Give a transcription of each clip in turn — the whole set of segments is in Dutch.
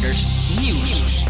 Nieuws.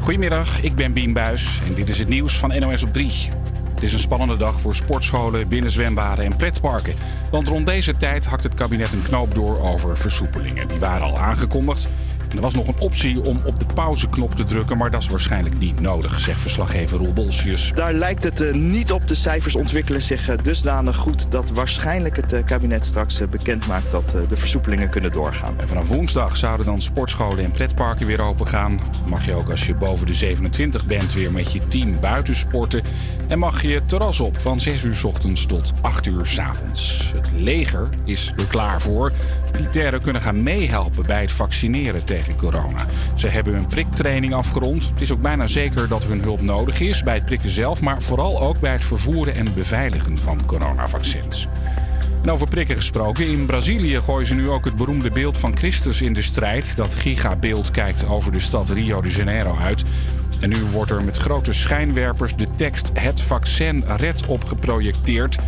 Goedemiddag, ik ben Bien Buis en dit is het nieuws van NOS op 3. Het is een spannende dag voor sportscholen, binnenzwembaden en pretparken. Want rond deze tijd hakt het kabinet een knoop door over versoepelingen. Die waren al aangekondigd. Er was nog een optie om op de pauzeknop te drukken, maar dat is waarschijnlijk niet nodig, zegt verslaggever Roel Bolsius. Daar lijkt het uh, niet op. De cijfers ontwikkelen zich uh, dusdanig goed dat waarschijnlijk het uh, kabinet straks bekend maakt dat de versoepelingen kunnen doorgaan. En vanaf woensdag zouden dan sportscholen en pretparken weer open gaan. Mag je ook als je boven de 27 bent weer met je team buiten sporten. En mag je het terras op van 6 uur s ochtends tot 8 uur s avonds. Het leger is er klaar voor. Militairen kunnen gaan meehelpen bij het vaccineren tegen corona. Ze hebben hun priktraining afgerond. Het is ook bijna zeker dat hun hulp nodig is bij het prikken zelf, maar vooral ook bij het vervoeren en beveiligen van coronavaccins. En over prikken gesproken, in Brazilië gooien ze nu ook het beroemde beeld van Christus in de strijd. Dat gigabeeld kijkt over de stad Rio de Janeiro uit. En nu wordt er met grote schijnwerpers de tekst Het vaccin redt op geprojecteerd.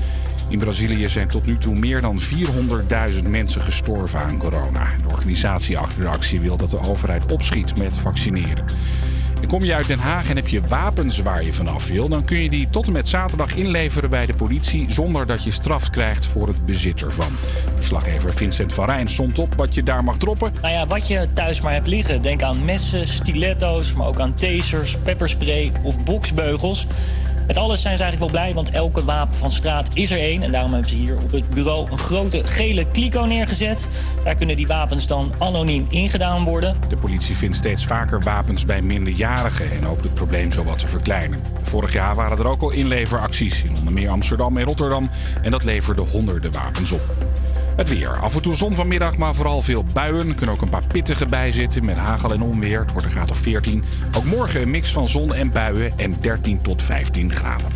In Brazilië zijn tot nu toe meer dan 400.000 mensen gestorven aan corona. De organisatie achter de actie wil dat de overheid opschiet met vaccineren. En kom je uit Den Haag en heb je wapens waar je vanaf wil, dan kun je die tot en met zaterdag inleveren bij de politie zonder dat je straf krijgt voor het bezit ervan. Verslaggever Vincent van Rijn somt op wat je daar mag droppen. Nou ja, wat je thuis maar hebt liggen. Denk aan messen, stiletto's, maar ook aan tasers, pepperspray of boksbeugels. Met alles zijn ze eigenlijk wel blij, want elke wapen van straat is er één. En daarom hebben ze hier op het bureau een grote gele kliko neergezet. Daar kunnen die wapens dan anoniem ingedaan worden. De politie vindt steeds vaker wapens bij minderjarigen en hoopt het probleem zo wat te verkleinen. Vorig jaar waren er ook al inleveracties in onder meer Amsterdam en Rotterdam. En dat leverde honderden wapens op. Het weer. Af en toe zon vanmiddag, maar vooral veel buien. Er kunnen ook een paar pittige bij zitten met hagel en onweer. Het wordt een graad of 14. Ook morgen een mix van zon en buien en 13 tot 15 graden.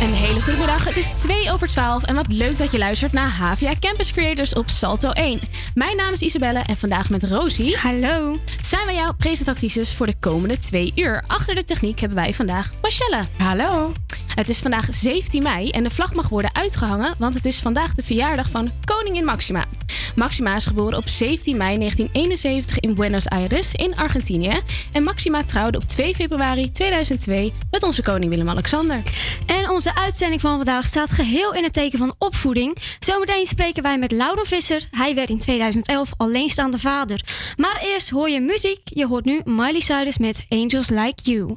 Een hele goede middag. Het is 2 over 12 en wat leuk dat je luistert naar HVA Campus Creators op Salto 1. Mijn naam is Isabelle en vandaag met Rosie. Hallo. Zijn wij jouw presentatrices voor de komende twee uur. Achter de techniek hebben wij vandaag Michelle. Hallo. Het is vandaag 17 mei en de vlag mag worden uitgehangen, want het is vandaag de verjaardag van Koningin Maxima. Maxima is geboren op 17 mei 1971 in Buenos Aires in Argentinië. En Maxima trouwde op 2 februari 2002 met onze koning Willem-Alexander. En onze uitzending van vandaag staat geheel in het teken van opvoeding. Zometeen spreken wij met Laura Visser. Hij werd in 2011 alleenstaande vader. Maar eerst hoor je muziek. Je hoort nu Miley Cyrus met Angels Like You.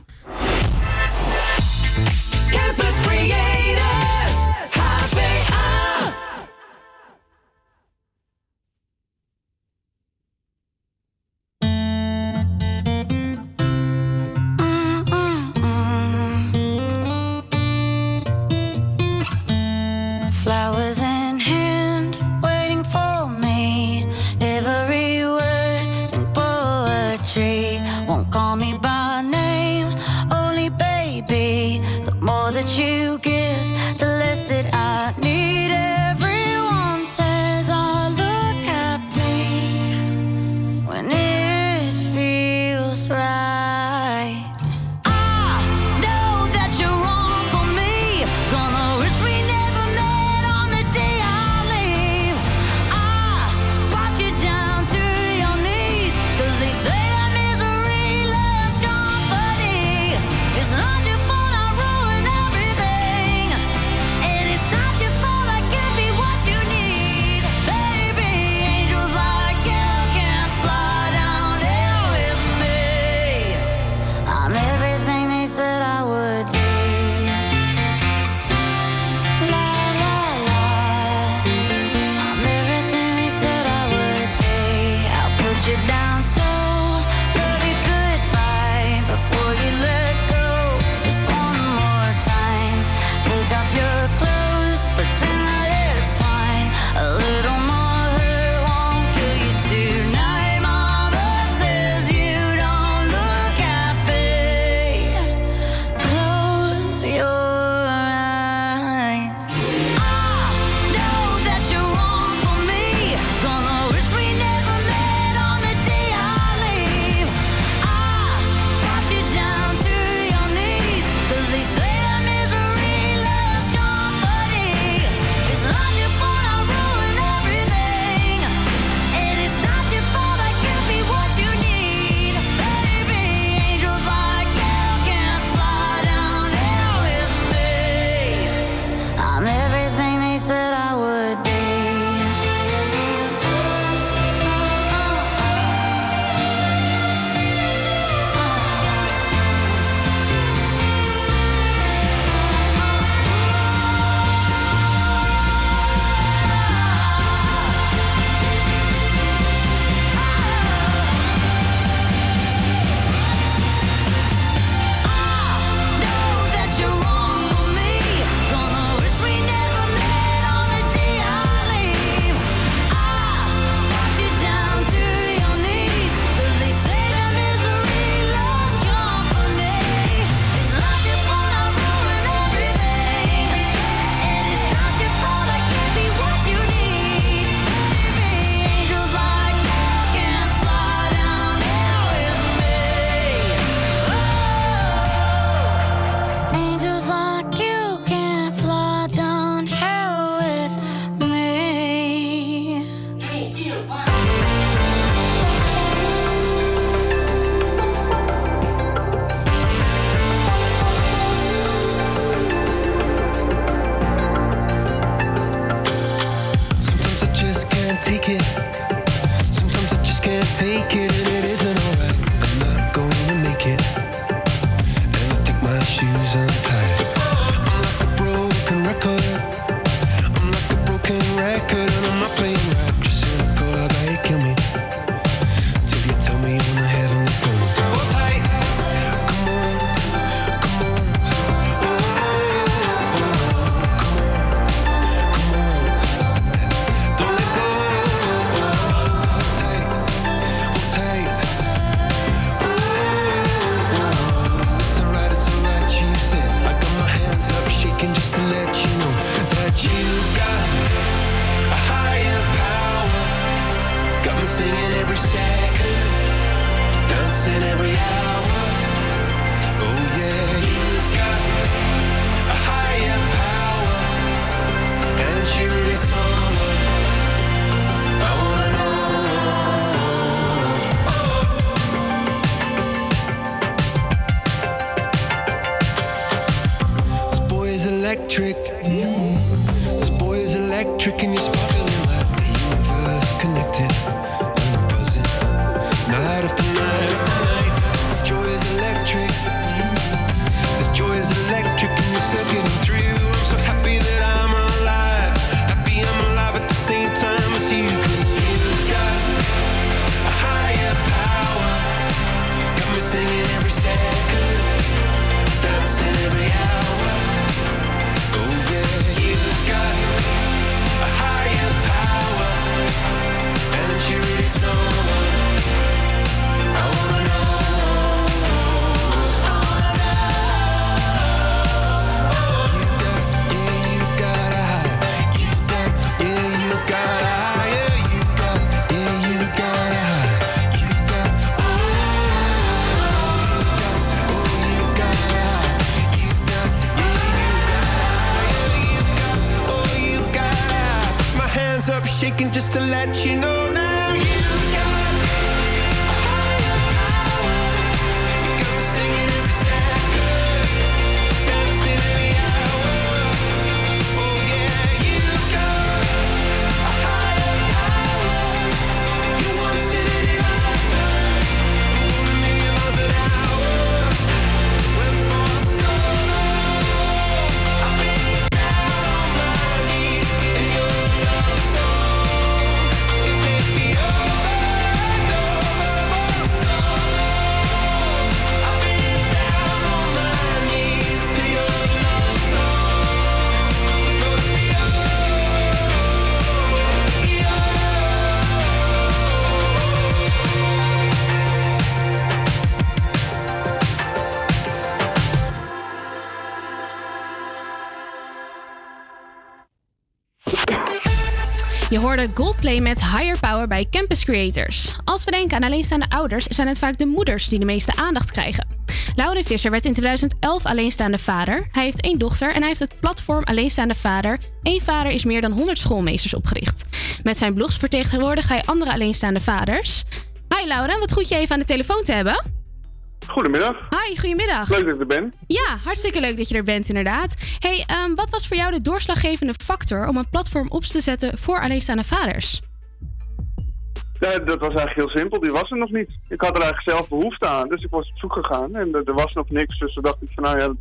Hoorde Goldplay met Higher Power bij Campus Creators. Als we denken aan alleenstaande ouders, zijn het vaak de moeders die de meeste aandacht krijgen. Laure Visser werd in 2011 alleenstaande vader. Hij heeft één dochter en hij heeft het platform Alleenstaande Vader. Eén vader is meer dan 100 schoolmeesters opgericht. Met zijn blogs vertegenwoordigt hij andere alleenstaande vaders. Hi Laura, wat goed je even aan de telefoon te hebben. Goedemiddag. Hi, goedemiddag. Leuk dat ik er ben. Ja, hartstikke leuk dat je er bent, inderdaad. Hey, ehm, wat was voor jou de doorslaggevende factor om een platform op te zetten voor alleenstaande vaders? Ja, dat was eigenlijk heel simpel. Die was er nog niet. Ik had er eigenlijk zelf behoefte aan. Dus ik was op zoek gegaan. En er, er was nog niks. Dus toen dacht ik van nou ja,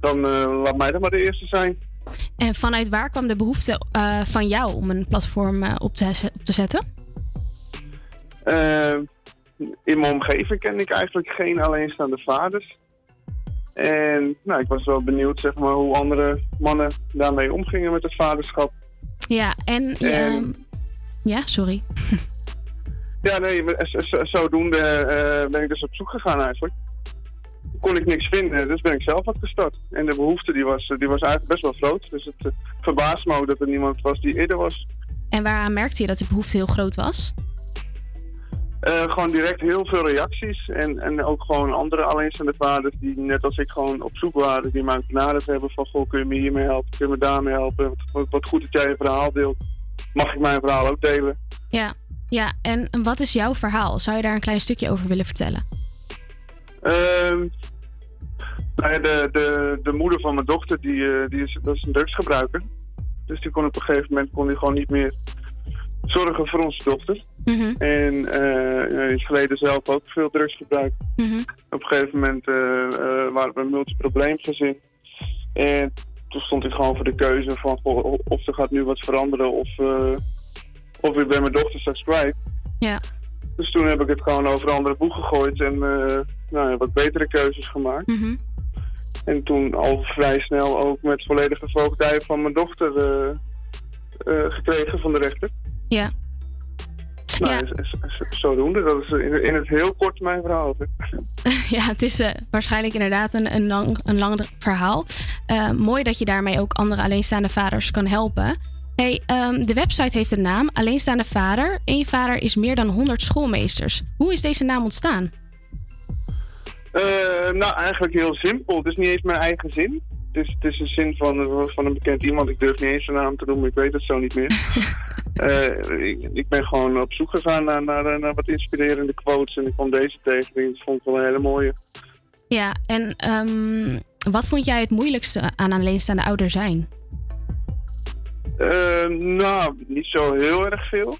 dan eh, laat mij dan maar de eerste zijn. En vanuit waar kwam de behoefte eh, van jou om een platform eh, op, te, op te zetten? In mijn omgeving ken ik eigenlijk geen alleenstaande vaders. En nou, ik was wel benieuwd zeg maar, hoe andere mannen daarmee omgingen met het vaderschap. Ja, en... En- ehm, ja, sorry. Ja, nee, zodoende eh, ben ik dus op zoek gegaan eigenlijk. Kon ik niks vinden, dus ben ik zelf wat gestart. En de behoefte die was, die was eigenlijk best wel groot. Dus het verbaast me ook dat er niemand was die eerder was. En waaraan merkte je dat de behoefte heel groot was? Eh, gewoon direct heel veel reacties. En, en ook gewoon andere alleenstaande vaders die net als ik gewoon op zoek waren. Die mij benaderd hebben van, goh, kun je me hiermee helpen? Kun je me daarmee helpen? Wat, wat, wat goed dat jij je verhaal deelt. Mag ik mijn verhaal ook delen? Ja, ja. En wat is jouw verhaal? Zou je daar een klein stukje over willen vertellen? Ehm, nou de, de, de moeder van mijn dochter, die, eh, die is, dat is een drugsgebruiker. Dus die kon op een gegeven moment kon die gewoon niet meer zorgen voor onze dochter. Mhm, En ja, in het verleden zelf ook veel drugs gebruikt. mhm. Op een gegeven moment eh, eh, waren we een multiprobleemgezin. En toen stond ik gewoon voor de keuze van goh, of er gaat nu wat veranderen of, of ik ben mijn dochter straks kwijt. Ja. Dus toen heb ik het gewoon over andere boeg gegooid en nou, wat betere keuzes gemaakt. Mhm. En toen al vrij snel ook met volledige voogdij van mijn dochter gekregen van de rechter. Ja. Nou, Ja. is- is- is zodoende. Dat is in, in het heel kort mijn verhaal. Ja, het is eh, waarschijnlijk inderdaad een, een, lang, een lang verhaal. Eh, mooi dat je daarmee ook andere alleenstaande vaders kan helpen. Hey, ehm, de website heeft een naam, Alleenstaande Vader. Eén vader is meer dan 100 schoolmeesters. Hoe is deze naam ontstaan? Eh, nou, eigenlijk heel simpel. Het is niet eens mijn eigen zin. Het is, het is een zin van, van een bekend iemand. Ik durf niet eens zijn naam te noemen, ik weet het zo niet meer. Eh, ik, ik ben gewoon op zoek gegaan naar, naar, naar wat inspirerende quotes. En ik kwam deze tegen. Dat vond ik wel een hele mooie. Ja, en ehm, wat vond jij het moeilijkste aan alleenstaande ouder zijn? Eh, nou, niet zo heel erg veel.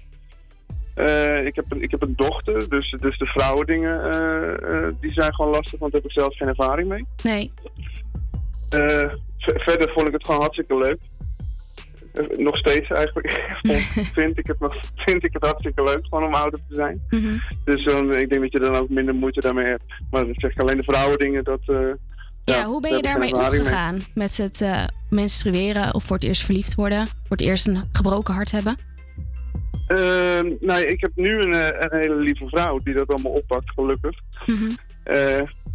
Eh, ik, heb een, ik heb een dochter, dus, dus de vrouwendingen eh, eh, die zijn gewoon lastig, want daar heb ik zelf geen ervaring mee. Nee. Eh, verder vond ik het gewoon hartstikke leuk. Eh, nog steeds eigenlijk. Vind, ik het nog, vind ik het hartstikke leuk gewoon om ouder te zijn. Mhm. Dus dan, ik denk dat je dan ook minder moeite daarmee hebt. Maar dat zeg ik alleen de vrouwendingen. Dat, eh, Ja, hoe ben je daarmee mee. omgegaan? Met het menstrueren of voor het eerst verliefd worden? Voor het eerst een gebroken hart hebben? Ehm, nou, ik heb nu een, een hele lieve vrouw die dat allemaal oppakt, gelukkig. Mhm.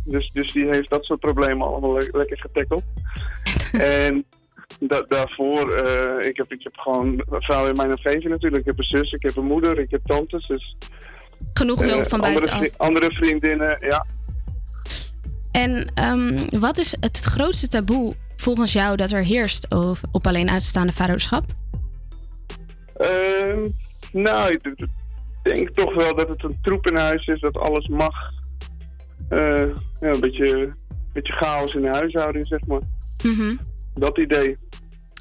Dus, dus die heeft dat soort problemen allemaal le- lekker getackeld. en da- daarvoor, eh, ik, heb, ik heb gewoon vrouwen in mijn omgeving natuurlijk. Ik heb een zus, ik heb een moeder, ik heb tantes. Dus, Genoeg hulp eh, van andere, buitenaf. vri- andere vriendinnen, ja. En ehm, wat is het grootste taboe volgens jou dat er heerst op, op alleen uitstaande vaderschap? Ehm, nou, ik denk toch wel dat het een troep in huis is, dat alles mag. Eh, ja, een beetje, beetje chaos in de huishouding, zeg maar. Mhm. Dat idee.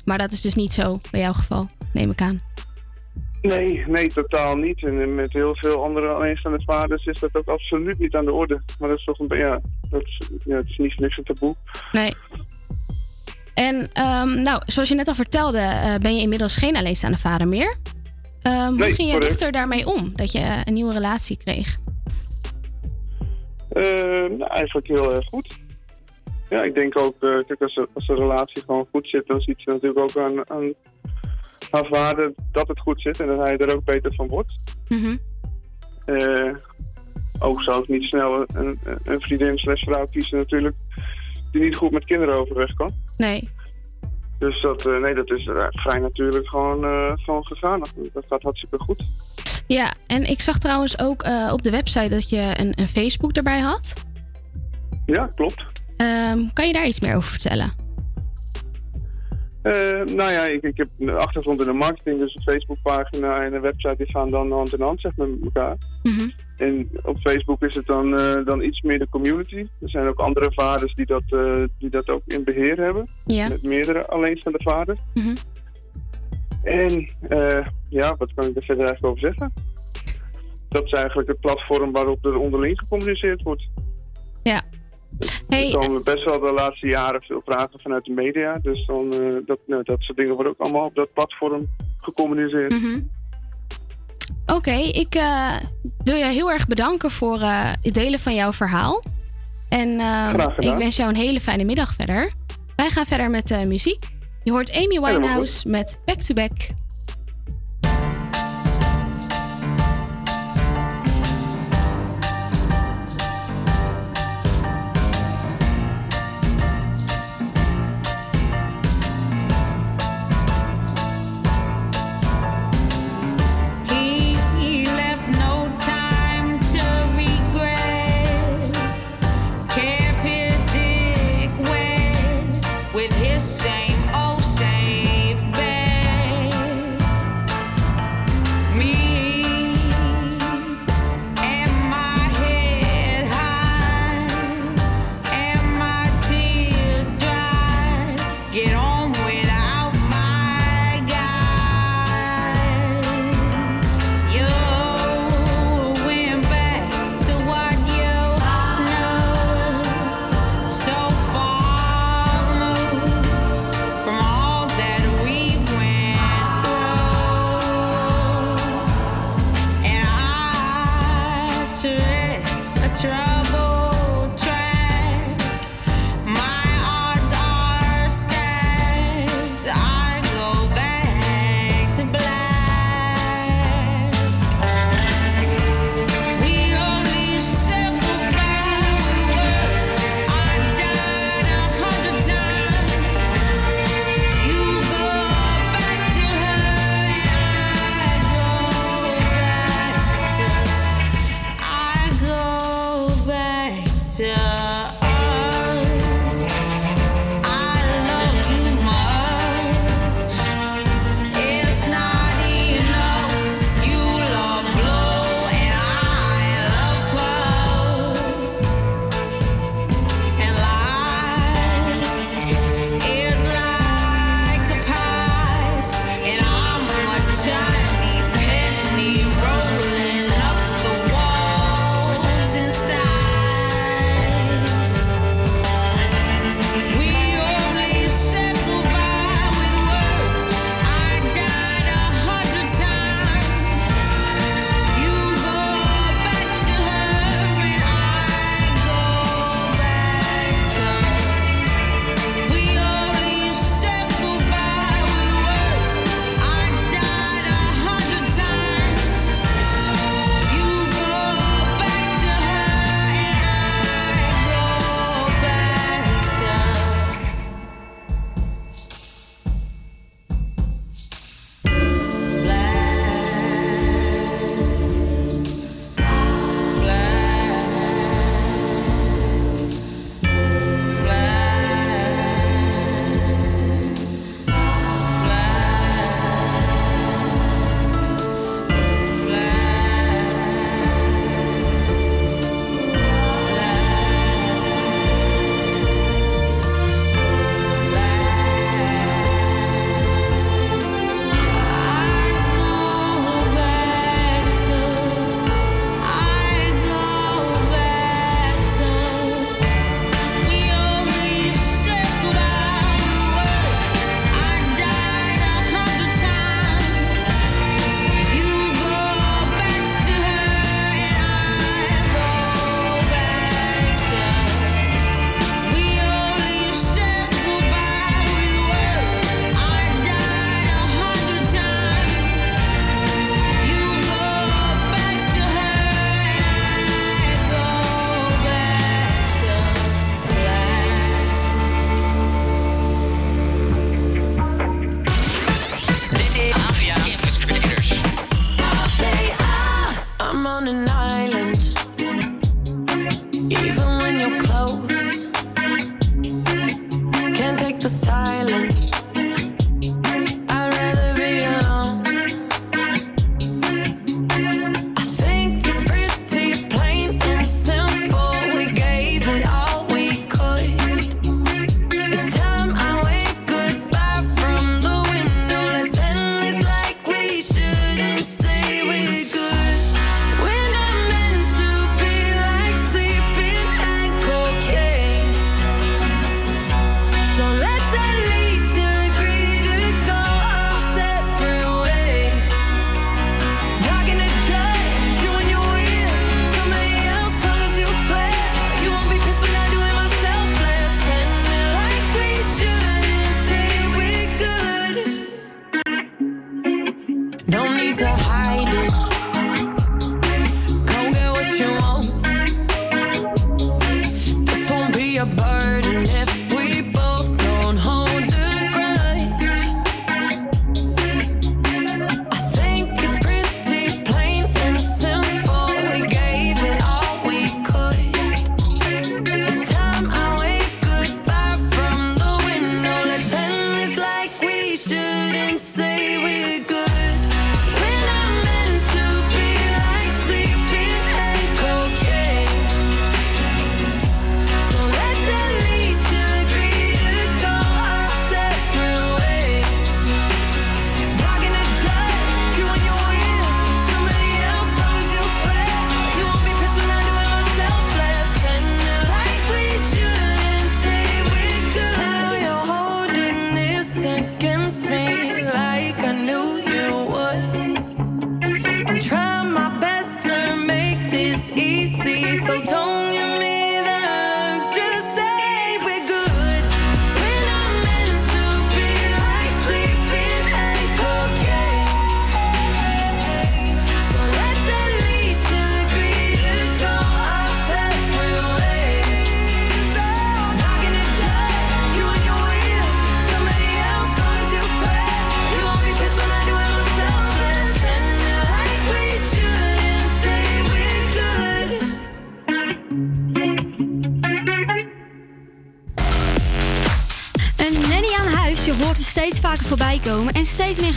Maar dat is dus niet zo bij jouw geval, neem ik aan. Nee, nee, totaal niet. En met heel veel andere alleenstaande vaders is dat ook absoluut niet aan de orde. Maar dat is toch een ja, dat is, ja, het is niet niks een taboe. Nee. En ehm, nou, zoals je net al vertelde, eh, ben je inmiddels geen alleenstaande vader meer. Ehm, hoe Nee, ging je dochter daarmee om dat je een nieuwe relatie kreeg? Eh, nou, eigenlijk heel erg goed. Ja, ik denk ook, eh, kijk, als, de- als de relatie gewoon goed zit, dan ziet ze natuurlijk ook aan, aan haar vader dat het goed zit en dat hij er ook beter van wordt. Eh, ook zou ik niet snel een, een vriendin slash vrouw kiezen natuurlijk, die niet goed met kinderen overweg kan. Nee. Dus dat, eh, nee, dat is vrij natuurlijk gewoon, gewoon gegaan. Dat gaat hartstikke goed. Ja, en ik zag trouwens ook op de website dat je een, een Facebook erbij had. Ja, klopt. Ehm, kan je daar iets meer over vertellen? Eh, nou ja, ik, ik heb een achtergrond in de marketing, dus een Facebookpagina en een website die gaan dan hand in hand zeg met elkaar. Mhm. En op Facebook is het dan, eh, dan iets meer de community. Er zijn ook andere vaders die dat, eh, die dat ook in beheer hebben. Ja. Met meerdere alleenstaande vaders. Mhm. En ja, wat kan ik er verder eigenlijk over zeggen? Dat is eigenlijk het platform waarop er onderling gecommuniceerd wordt. Hey, Er komen best wel de laatste jaren veel vragen vanuit de media. Dus dan, eh, dat, nou, dat soort dingen worden ook allemaal op dat platform gecommuniceerd. Mhm. Oké, ik eh, wil je heel erg bedanken voor eh, het delen van jouw verhaal. En eh, gedaan. ik wens jou een hele fijne middag verder. Wij gaan verder met muziek. Je hoort Amy Winehouse met Back to Back.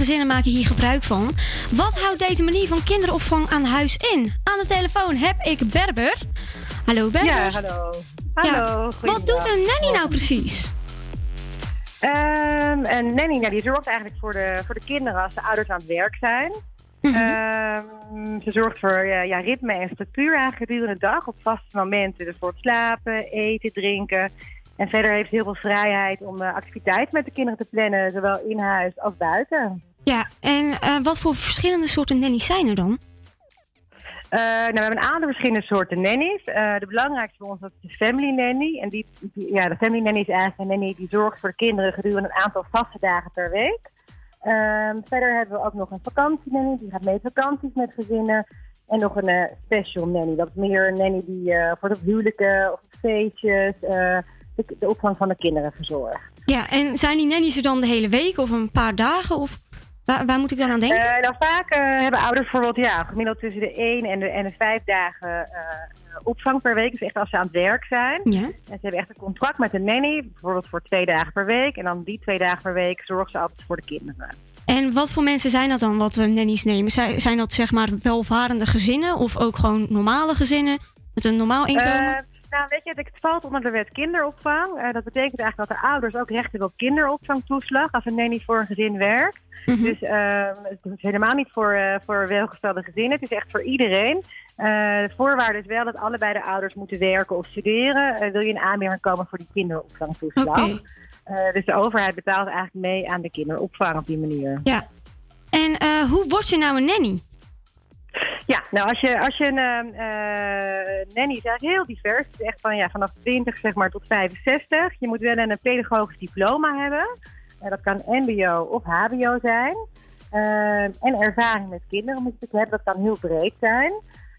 Gezinnen maken hier gebruik van. Wat houdt deze manier van kinderopvang aan huis in? Aan de telefoon heb ik Berber. Hallo Berber. Ja, hallo. Ja, Hallo. Wat doet een nanny nou precies? Ehm, een nanny nou, die zorgt eigenlijk voor de, voor de kinderen als de ouders aan het werk zijn. Mhm. Ehm, ze zorgt voor ja, ja, ritme en structuur eigenlijk gedurende de dag op vaste momenten. Dus voor het slapen, eten, drinken. En verder heeft ze heel veel vrijheid om eh, activiteiten met de kinderen te plannen, zowel in huis als buiten. Ja, en eh, wat voor verschillende soorten nannies zijn er dan? Eh, nou, we hebben een aantal verschillende soorten nannies. Eh, de belangrijkste voor ons is de family nanny. En die, die- ja, de family nanny is eigenlijk een nanny die zorgt voor de kinderen gedurende een aantal vaste dagen per week. Ehm, verder hebben we ook nog een vakantienanny. Die gaat mee op vakanties met gezinnen. En nog een special nanny. Dat is meer een nanny die voor de huwelijken of feestjes de, de opvang van de kinderen verzorgt. Ja, en zijn die nannies er dan de hele week of een paar dagen? Of waar, waar moet ik dan aan denken? Eh, nou, vaak eh, hebben ouders bijvoorbeeld ja, gemiddeld tussen de 1 en de, en de 5 dagen eh, opvang per week. Dus echt als ze aan het werk zijn. Ja. En ze hebben echt een contract met een nanny, bijvoorbeeld voor twee dagen per week. En dan die twee dagen per week zorgen ze altijd voor de kinderen. En wat voor mensen zijn dat dan wat we nannies nemen? Zijn, zijn dat zeg maar welvarende gezinnen of ook gewoon normale gezinnen met een normaal inkomen? Nou, weet je, het valt onder de wet kinderopvang. Eh, dat betekent eigenlijk dat de ouders ook recht hebben op kinderopvangtoeslag als een nanny voor een gezin werkt. Mhm. Dus ehm, het is helemaal niet voor, eh, voor welgestelde gezinnen. Het is echt voor iedereen. Eh, de voorwaarde is wel dat allebei de ouders moeten werken of studeren. Wil je in aanmerking komen voor die kinderopvangtoeslag? Dus de overheid betaalt eigenlijk mee aan de kinderopvang op die manier. Ja. En hoe word je nou een nanny? Ja, nou als je, als je een ehm, eh, nanny is heel divers. Het is echt van, ja, vanaf 20 zeg maar, tot 65. Je moet wel een pedagogisch diploma hebben. Eh, dat kan mbo of hbo zijn. Ehm, en ervaring met kinderen moet je hebben. Dat kan heel breed zijn.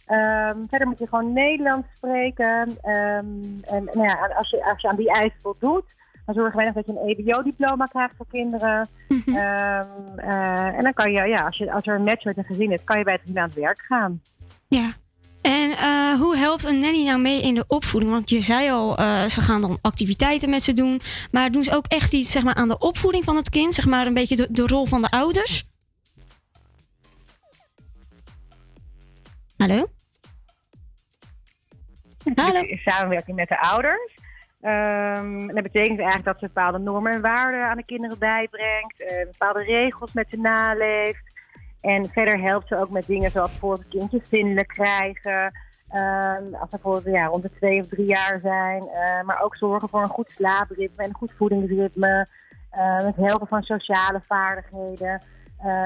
Ehm, verder moet je gewoon Nederlands spreken. En nou ja, als, je, als je aan die eisen voldoet, dan zorgen wij nog dat je een EBO-diploma krijgt voor kinderen. Ehm, eh, en dan kan je, ja, als, je, als er een match met een gezin is, kan je bij het gezin aan het werk gaan. Ja. En eh, hoe helpt een nanny nou mee in de opvoeding? Want je zei al, eh, ze gaan dan activiteiten met ze doen. Maar doen ze ook echt iets zeg maar, aan de opvoeding van het kind? Zeg maar een beetje de, de rol van de ouders? Hallo? Hallo? In samenwerking met de ouders. En dat betekent eigenlijk dat ze bepaalde normen en waarden aan de kinderen bijbrengt. eh, bepaalde regels met ze naleeft. En verder helpt ze ook met dingen zoals bijvoorbeeld kindjes vriendelijk krijgen. Ehm, als ze bijvoorbeeld ja, rond de twee of drie jaar zijn. eh, maar ook zorgen voor een goed slaapritme en een goed voedingsritme. eh, het helpen van sociale vaardigheden.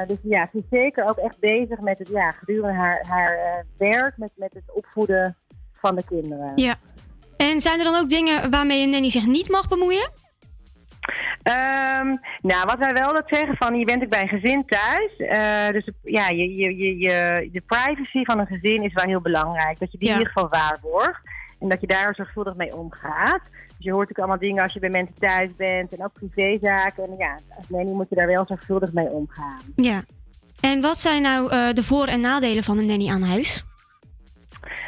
Dus ja, ze is zeker ook echt bezig met het ja, gedurende haar, haar werk, met, met het opvoeden van de kinderen. Ja. En zijn er dan ook dingen waarmee een nanny zich niet mag bemoeien? Ehm, nou, wat wij wel dat zeggen van je bent ook bij een gezin thuis. eh, dus ja, je, je, je, je, de privacy van een gezin is wel heel belangrijk. Dat je die Ja. in ieder geval waarborgt. En dat je daar zorgvuldig mee omgaat. Dus je hoort natuurlijk allemaal dingen als je bij mensen thuis bent. En ook privézaken. En ja, als nanny moet je daar wel zorgvuldig mee omgaan. Ja. En wat zijn nou eh, de voor- en nadelen van een nanny aan huis?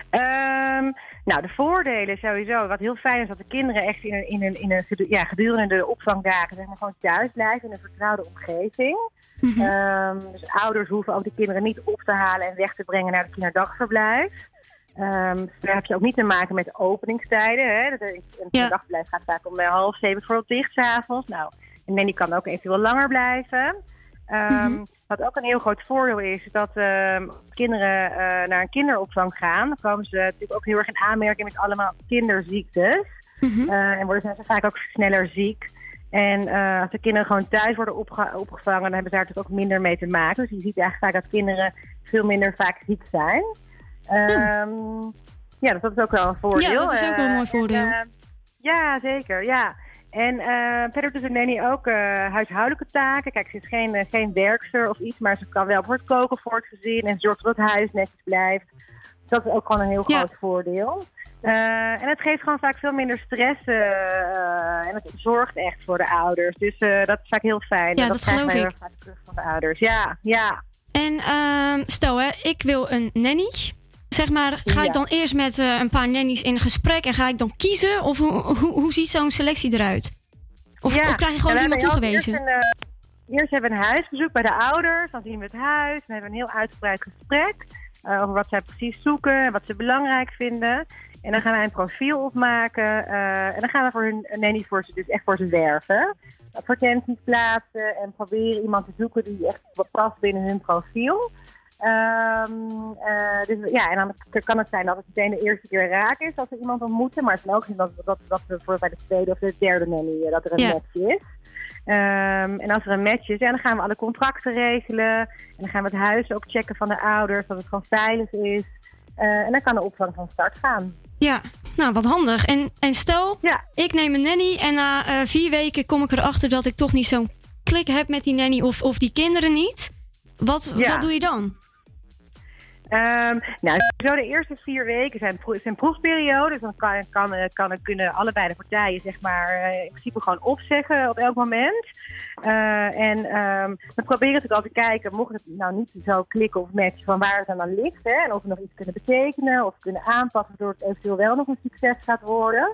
Ehm, nou, de voordelen sowieso. Wat heel fijn is dat de kinderen echt in een, in een, in een ja, gedurende de opvangdagen zeg maar, gewoon thuis blijven in een vertrouwde omgeving. Ehm, dus ouders hoeven ook de kinderen niet op te halen en weg te brengen naar het kinderdagverblijf. Ehm, dus daar heb je ook niet te maken met openingstijden. Hè. Dat Een kinderdagverblijf gaat vaak om eh, half zeven bijvoorbeeld dicht s'avonds. Nou, en nanny kan ook eventueel langer blijven. Ehm, Wat ook een heel groot voordeel is, is dat ehm, kinderen eh, naar een kinderopvang gaan. Dan komen ze natuurlijk ook heel erg in aanmerking met allemaal kinderziektes. Eh, en worden ze vaak ook sneller ziek. En eh, als de kinderen gewoon thuis worden opge- opgevangen, dan hebben ze daar natuurlijk ook minder mee te maken. Dus je ziet eigenlijk vaak dat kinderen veel minder vaak ziek zijn. Ehm, ja, dus dat is ook wel een voordeel. Ja, dat is ook wel een mooi voordeel. en, ja, zeker. Ja. En eh, verder doet de nanny ook eh, huishoudelijke taken. Kijk, ze is geen, eh, geen werkster of iets, maar ze kan wel voor het koken voor het gezin en zorgt dat het huis netjes blijft. Dat is ook gewoon een heel groot voordeel. En het geeft gewoon vaak veel minder stress en het zorgt echt voor de ouders. Dus dat is vaak heel fijn. Ja, En dat krijgen geloof wij heel vaak terug van de ouders. Ja, ja. En ehm, stel hè, ik wil een nanny. Zeg maar, ga Ja. ik dan eerst met eh, een paar nannies in gesprek en ga ik dan kiezen? Of hoe, hoe, hoe ziet zo'n selectie eruit? Of, Ja, of krijg je gewoon we iemand toegewezen? Eerst, een, eh, eerst hebben we een huisbezoek bij de ouders. Dan zien we het huis. Dan hebben we een heel uitgebreid gesprek. eh, over wat zij precies zoeken en wat ze belangrijk vinden. En dan gaan wij een profiel opmaken. en dan gaan we voor hun nanny voor ze, dus echt voor ze werven. Advertenties plaatsen en proberen iemand te zoeken die echt wat past binnen hun profiel. Ehm, eh, dus, ja, en dan kan het zijn dat het meteen de eerste keer raak is als we iemand ontmoeten. Maar het kan ook zijn dat, dat, dat we voor bij de tweede of de derde nanny dat er een Ja. match is. Ehm, en als er een match is, ja, dan gaan we alle contracten regelen. En dan gaan we het huis ook checken van de ouders, dat het gewoon veilig is. Eh, en dan kan de opvang van start gaan. Ja, nou wat handig. En, en stel, ik neem een nanny en na eh, vier weken kom ik erachter dat ik toch niet zo'n klik heb met die nanny of, of die kinderen niet. Wat, Ja. wat doe je dan? Ehm, nou, zo de eerste vier weken zijn, zijn proefperiode. Dus dan kan, kan, eh, kan, kunnen allebei de partijen zeg maar, eh, in principe gewoon opzeggen op elk moment. Eh, en ehm, we proberen natuurlijk al te kijken, mocht het nou niet zo klikken of matchen van waar het dan aan ligt. Hè, en of we nog iets kunnen betekenen of kunnen aanpassen, waardoor het eventueel wel nog een succes gaat worden.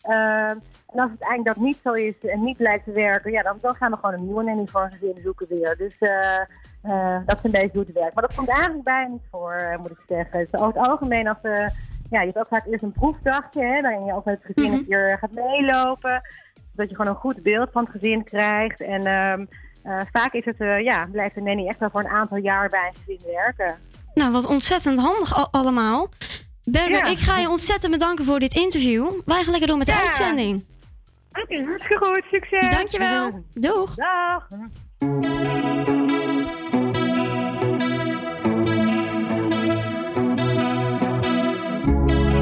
Ehm, en als het eigenlijk dat niet zo is en niet lijkt te werken, ja, dan, dan gaan we gewoon een nieuwe nanny voor een gezin zoeken weer. Dus eh, eh, dat is een beetje hoe het werkt. Maar dat komt eigenlijk bijna niet voor, eh, moet ik zeggen. Dus over het algemeen, als, ja, je hebt ook vaak eerst een proefdagje, hè, waarin je ook met het gezin een keer gaat meelopen. Zodat je gewoon een goed beeld van het gezin krijgt. En ehm, eh, vaak is het, ja, blijft de nanny echt wel voor een aantal jaar bij een gezin werken. Nou, wat ontzettend handig al- allemaal. Berber, Ja. ik ga je ontzettend bedanken voor dit interview. Wij gaan lekker door met de Ja. uitzending. Oké, hartstikke goed. Succes. Dankjewel. Doeg. Dag.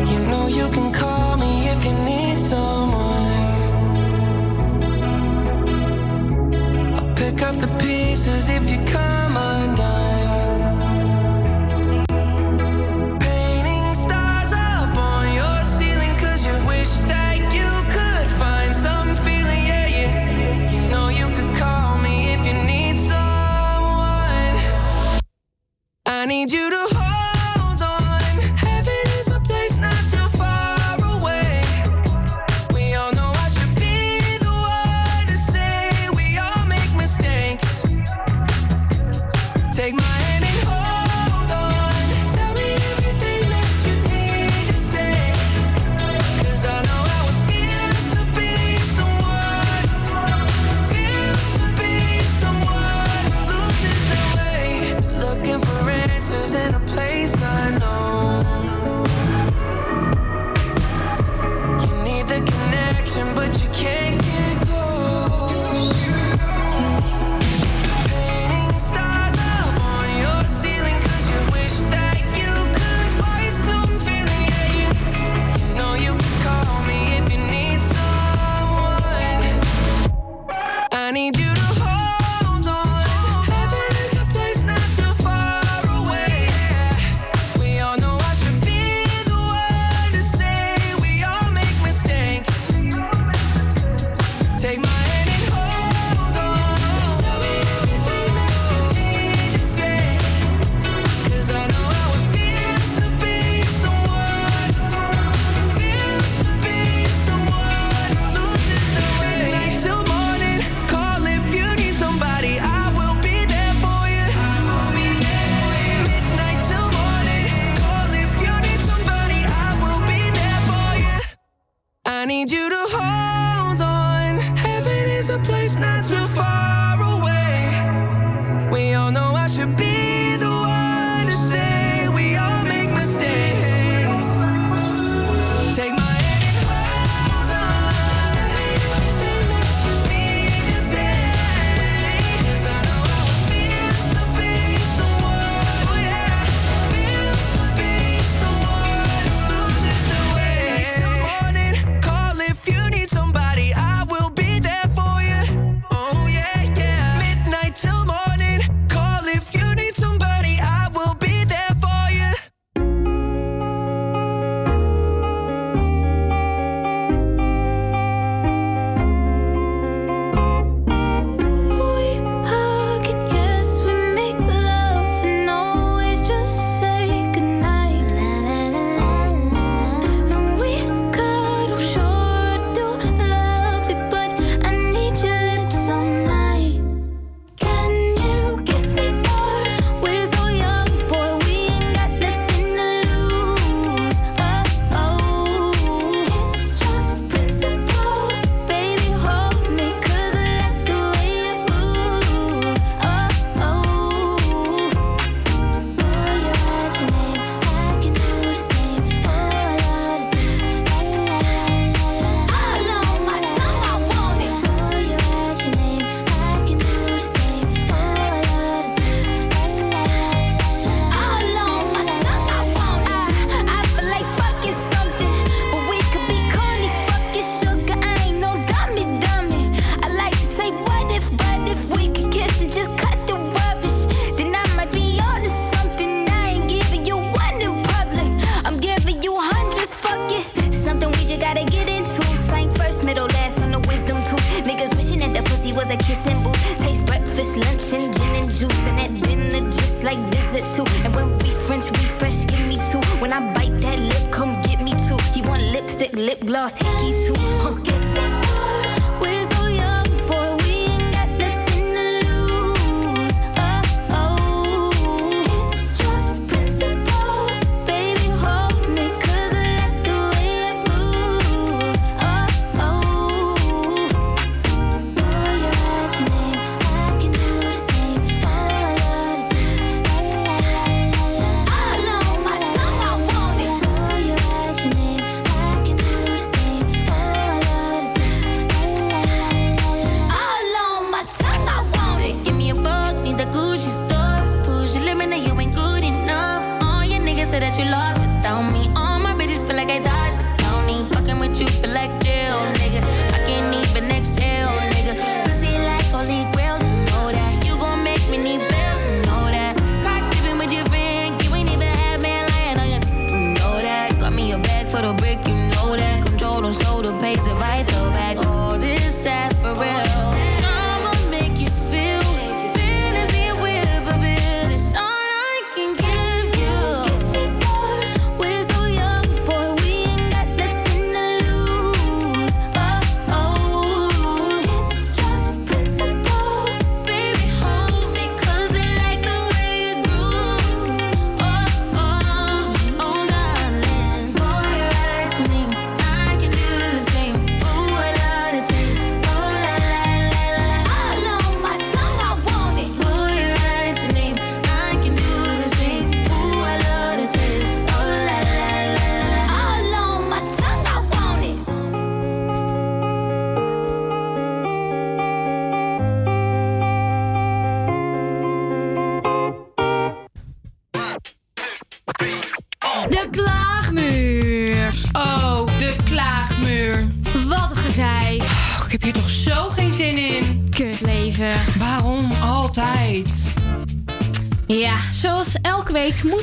You know you can call me if you need someone. I'll pick up the pieces if you come undone. I need you to hold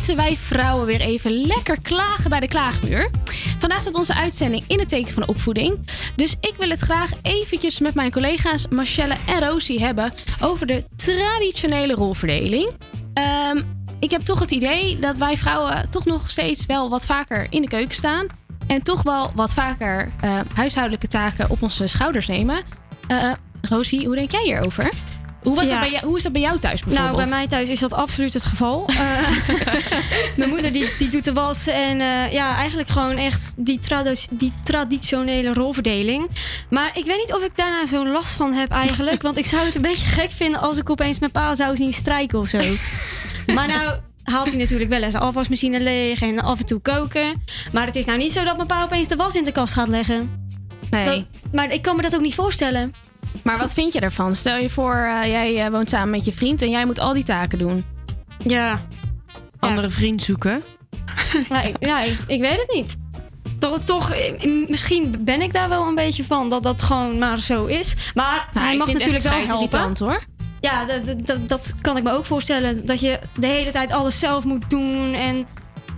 moeten wij vrouwen weer even lekker klagen bij de klaagmuur. Vandaag staat onze uitzending in het teken van de opvoeding. Dus ik wil het graag eventjes met mijn collega's Marcelle en Rosie hebben over de traditionele rolverdeling. Ehm, ik heb toch het idee dat wij vrouwen toch nog steeds wel wat vaker in de keuken staan. En toch wel wat vaker eh, huishoudelijke taken op onze schouders nemen. Uh, Rosie, hoe denk jij hierover? Hoe, was Ja. dat bij jou, hoe is dat bij jou thuis bijvoorbeeld? Nou, bij mij thuis is dat absoluut het geval. Eh, mijn moeder die, die doet de was en eh, ja, eigenlijk gewoon echt die, tradi- die traditionele rolverdeling. Maar ik weet niet of ik daarna zo'n last van heb eigenlijk. Want ik zou het een beetje gek vinden als ik opeens mijn pa zou zien strijken of zo. Maar nou haalt hij natuurlijk wel eens de afwasmachine leeg en af en toe koken. Maar het is nou niet zo dat mijn pa opeens de was in de kast gaat leggen. Nee. Dat- maar ik kan me dat ook niet voorstellen. Maar wat vind je ervan? Stel je voor, eh, jij eh, woont samen met je vriend en jij moet al die taken doen. Ja. Andere vriend zoeken. Ja, ik, ja, ik, ik weet het niet. Toch, toch, eh, misschien ben ik daar wel een beetje van dat dat gewoon maar zo is. Maar Nou, hij mag natuurlijk wel helpen. irritant, hoor. Ja, dat, dat- dat, dat kan ik me ook voorstellen. Dat je de hele tijd alles zelf moet doen en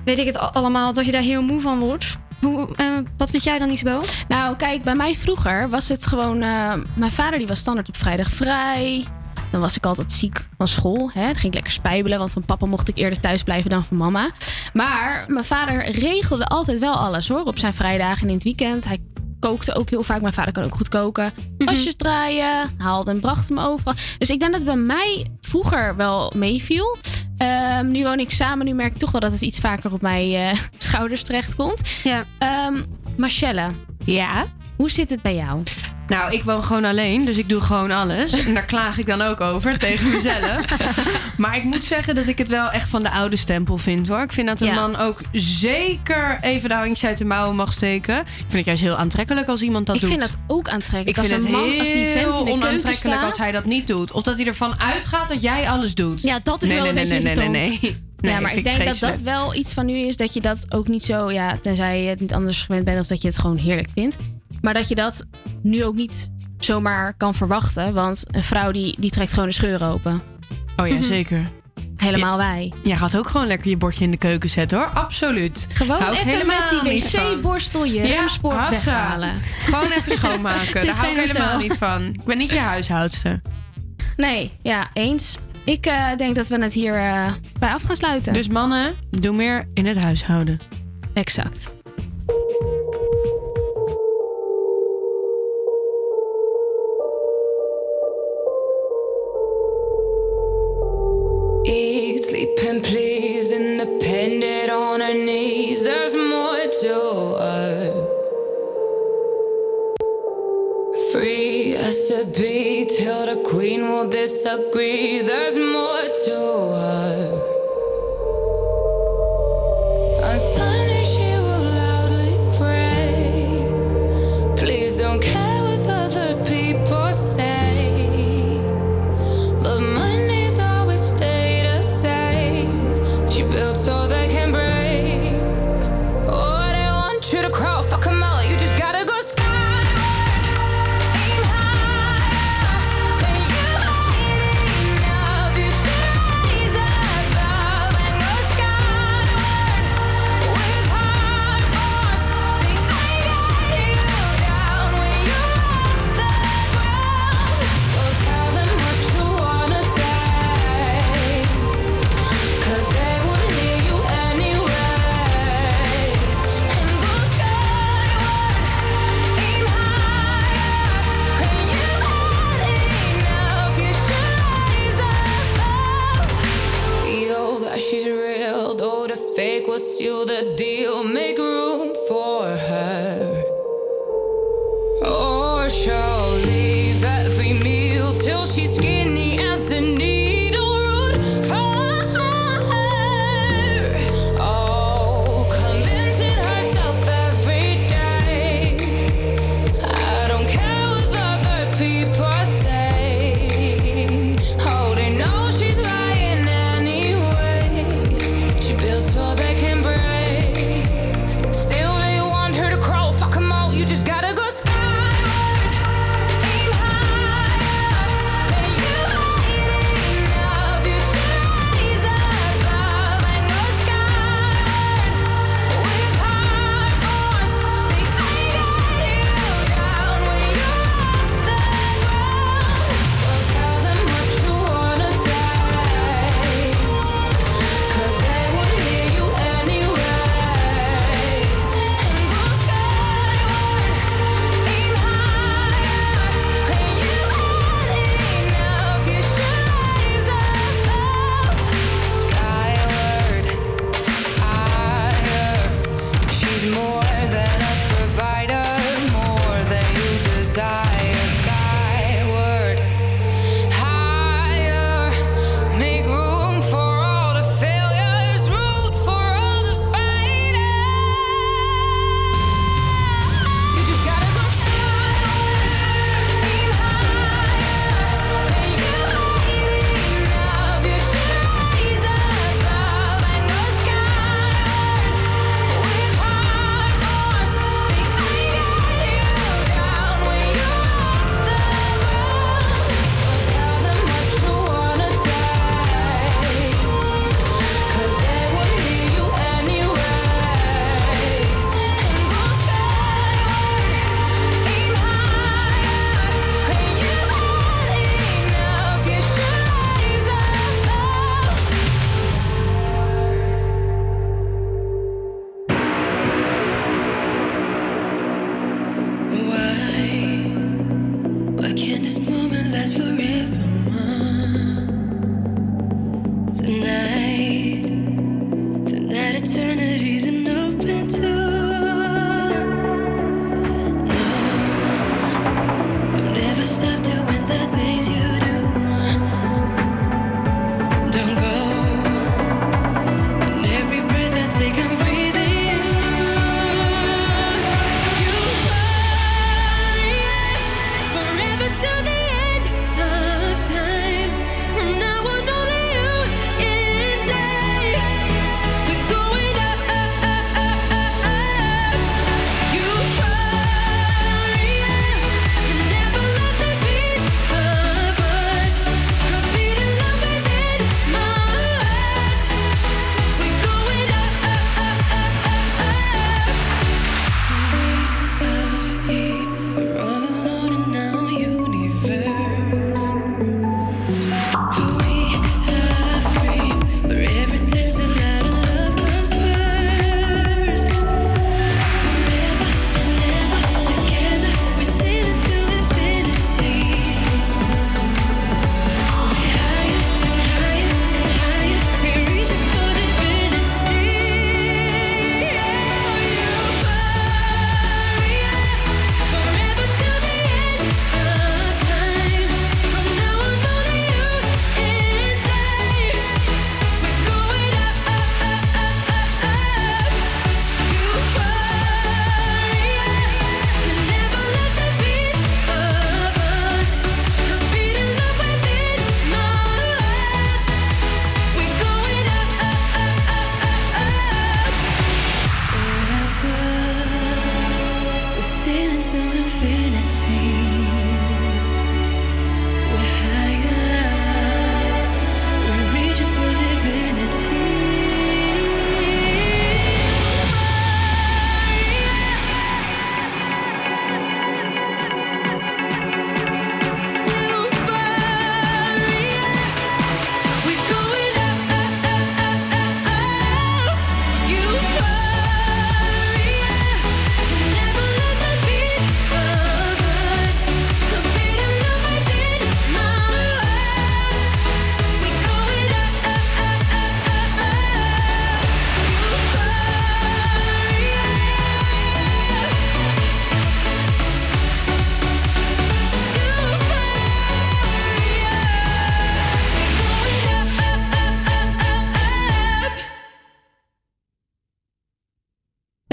weet ik het al- allemaal, dat je daar heel moe van wordt. Hoe, eh, wat vind jij dan, Isabel? Nou, kijk, bij mij vroeger was het gewoon... eh, mijn vader die was standaard op vrijdag vrij. Dan was ik altijd ziek van school. Hè? Dan ging ik lekker spijbelen, want van papa mocht ik eerder thuis blijven dan van mama. Maar mijn vader regelde altijd wel alles hoor, op zijn vrijdagen en in het weekend. Hij kookte ook heel vaak. Mijn vader kan ook goed koken. Wasjes draaien, haalde en bracht hem overal. Dus ik denk dat het bij mij vroeger wel meeviel. Ehm, nu woon ik samen. Nu merk ik toch wel dat het iets vaker op mijn eh, schouders terechtkomt. Ja. Ehm Marcelle, Ja. hoe zit het bij jou? Nou, ik woon gewoon alleen, dus ik doe gewoon alles. En daar klaag ik dan ook over tegen mezelf. maar ik moet zeggen dat ik het wel echt van de oude stempel vind hoor. Ik vind dat een Ja. man ook zeker even de handjes uit de mouwen mag steken. Ik vind het juist heel aantrekkelijk als iemand dat ik doet. vind dat ook aantrekkelijk. Ik vind als het een man, als die vent in heel de onaantrekkelijk staat. als hij dat niet doet. Of dat hij ervan uitgaat dat jij alles doet. Ja, dat is nee, wel nee, een nee, beetje nee, nee, nee, nee. Nee, ja, maar vind ik denk dat dat wel iets van nu is dat je dat ook niet zo, ja, tenzij je het niet anders gewend bent of dat je het gewoon heerlijk vindt. Maar dat je dat nu ook niet zomaar kan verwachten, want een vrouw die, die trekt gewoon de scheur open. Oh ja, zeker. Helemaal wij. Jij gaat ook gewoon lekker je bordje in de keuken zetten hoor. Absoluut. Gewoon Hou even met die wc-borstel je Ja, remspoor hatsa. weghalen. Gewoon even schoonmaken. Daar hou ik helemaal niet van. Ik ben niet je huishoudster. Nee, ja, eens. Ik eh, denk dat we het hier eh, bij af gaan sluiten. Dus mannen, doe meer in het huishouden. Exact. Disagree.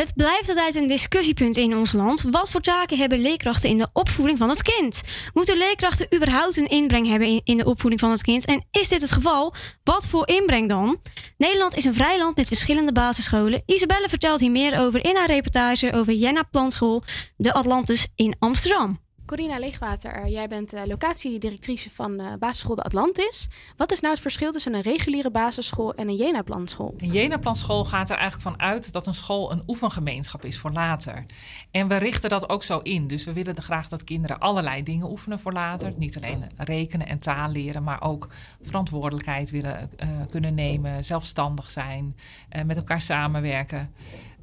Het blijft altijd een discussiepunt in ons land. Wat voor taken hebben leerkrachten in de opvoeding van het kind? Moeten leerkrachten überhaupt een inbreng hebben in, de opvoeding van het kind? En is dit het geval? Wat voor inbreng dan? Nederland is een vrij land met verschillende basisscholen. Isabelle vertelt hier meer over in haar reportage over Jenna Plantschool, de Atlantis in Amsterdam. Corina Leegwater, eh, jij bent eh, locatiedirectrice van eh, basisschool De Atlantis. Wat is nou het verschil tussen een reguliere basisschool en een Jena-planschool? Een Jena-planschool gaat er eigenlijk van uit dat een school een oefengemeenschap is voor later. En we richten dat ook zo in. Dus we willen graag dat kinderen allerlei dingen oefenen voor later. Niet alleen rekenen en taal leren, maar ook verantwoordelijkheid willen kunnen nemen, zelfstandig zijn, eh, met elkaar samenwerken.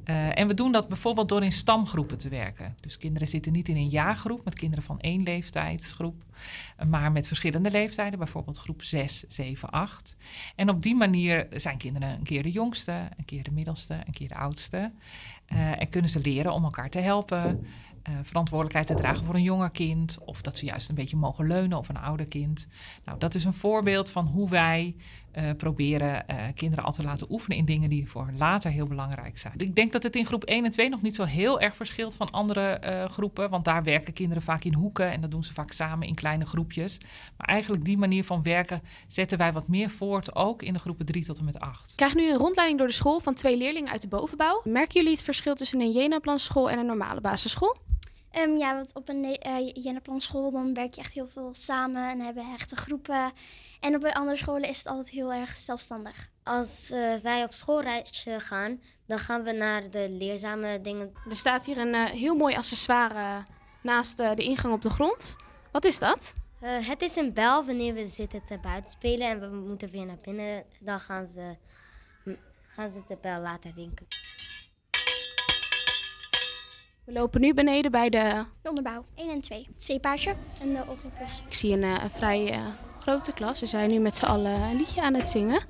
Eh, en we doen dat bijvoorbeeld door in stamgroepen te werken. Dus kinderen zitten niet in een jaargroep met kinderen van één leeftijdsgroep, eh, maar met verschillende leeftijden, bijvoorbeeld groep 6, 7, 8. En op die manier zijn kinderen een keer de jongste, een keer de middelste, een keer de oudste. Eh, en kunnen ze leren om elkaar te helpen, verantwoordelijkheid te dragen voor een jonger kind, of dat ze juist een beetje mogen leunen of een ouder kind. Nou, dat is een voorbeeld van hoe wij eh, proberen eh, kinderen al te laten oefenen in dingen die voor later heel belangrijk zijn. Ik denk dat het in groep 1 en 2 nog niet zo heel erg verschilt van andere eh, groepen, want daar werken kinderen vaak in hoeken en dat doen ze vaak samen in kleine groepjes. Maar eigenlijk die manier van werken zetten wij wat meer voort, ook in de groepen 3 tot en met 8. Ik krijg nu een rondleiding door de school van twee leerlingen uit de bovenbouw. Merken jullie het verschil tussen een Jena-planschool en een normale basisschool? Ehm, ja, want op een uh, Jenneplanschool dan werk je echt heel veel samen en hebben hechte groepen. En op andere scholen is het altijd heel erg zelfstandig. Als eh, wij op schoolreis eh, gaan, dan gaan we naar de leerzame dingen. Er staat hier een eh, heel mooi accessoire naast eh, de ingang op de grond. Wat is dat? Eh, het is een bel wanneer we zitten te buiten spelen en we moeten weer naar binnen. Dan gaan ze, gaan ze de bel laten rinkelen. We lopen nu beneden bij de... De onderbouw 1 en 2. Het zeepaardje en de ochtendklus. Ik zie een, eh, vrij grote klas. Ze zijn nu met z'n allen een liedje aan het zingen.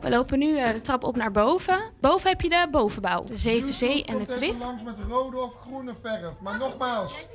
We lopen nu eh, de trap op naar boven. Boven heb je de bovenbouw. De Zevenzee en de Trif. langs met rode of groene verf. Maar nogmaals,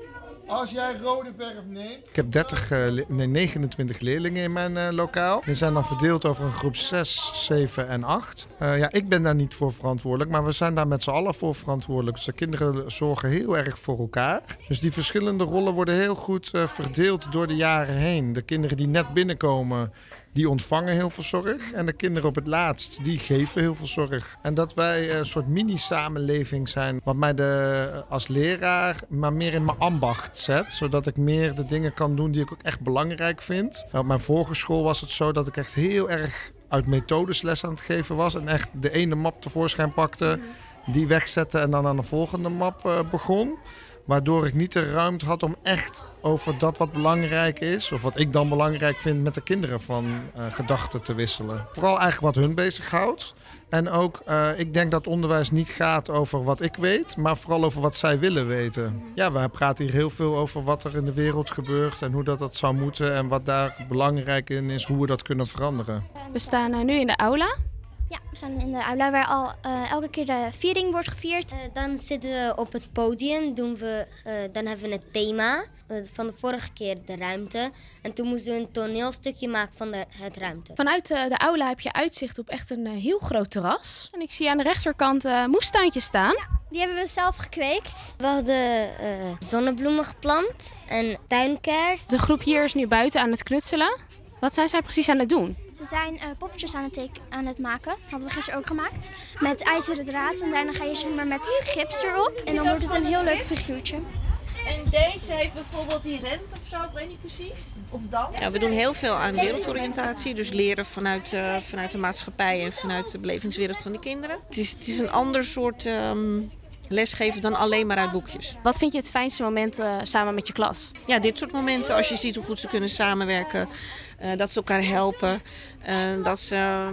als jij rode verf neemt... Ik heb 30, eh, nee, 29 leerlingen in mijn eh, lokaal. Die zijn dan verdeeld over een groep 6, 7 en 8. Eh, ja, ik ben daar niet voor verantwoordelijk, maar we zijn daar met z'n allen voor verantwoordelijk. Dus de kinderen zorgen heel erg voor elkaar. Dus die verschillende rollen worden heel goed verdeeld door de jaren heen. De kinderen die net binnenkomen, die ontvangen heel veel zorg. En de kinderen op het laatst, die geven heel veel zorg. En dat wij een soort mini-samenleving zijn, wat mij de, als leraar maar meer in mijn ambacht zet. Zodat ik meer de dingen kan doen die ik ook echt belangrijk vind. Op mijn vorige school was het zo dat ik echt heel erg uit methodes les aan het geven was. En echt de ene map tevoorschijn pakte, die wegzette en dan aan de volgende map eh, begon. Waardoor ik niet de ruimte had om echt over dat wat belangrijk is, of wat ik dan belangrijk vind, met de kinderen van eh, gedachten te wisselen. Vooral eigenlijk wat hun bezighoudt. En ook, eh, ik denk dat onderwijs niet gaat over wat ik weet, maar vooral over wat zij willen weten. Ja, we praten hier heel veel over wat er in de wereld gebeurt en hoe dat, dat zou moeten en wat daar belangrijk in is, hoe we dat kunnen veranderen. We staan eh, nu in de aula. Ja, we staan in de aula waar al eh, elke keer de viering wordt gevierd. Eh, dan zitten we op het podium, doen we, eh, dan hebben we het thema. Van de vorige keer de ruimte. En toen moesten we een toneelstukje maken van de, het ruimte. Vanuit eh, de aula heb je uitzicht op echt een heel groot terras. En ik zie aan de rechterkant eh moestuintjes staan. Die hebben we zelf gekweekt. We hadden eh, zonnebloemen geplant en tuinkers. De groep hier is nu buiten aan het knutselen. Wat zijn zij precies aan het doen? Ze zijn eh, poppetjes aan het, aan het maken. Hadden we gisteren ook gemaakt. Met ijzeren draad. En daarna ga je zeg maar met gips erop. En dan wordt het een heel leuk figuurtje. En deze heeft bijvoorbeeld die rent of zo, ik weet niet precies. Of dan. Ja, we doen heel veel aan wereldoriëntatie. Dus leren vanuit, eh, vanuit de maatschappij en vanuit de belevingswereld van de kinderen. Het is, het is een ander soort ehm, lesgeven dan alleen maar uit boekjes. Wat vind je het fijnste moment eh, samen met je klas? Ja, dit soort momenten, als je ziet hoe goed ze kunnen samenwerken. Eh, dat ze elkaar helpen. eh, dat ze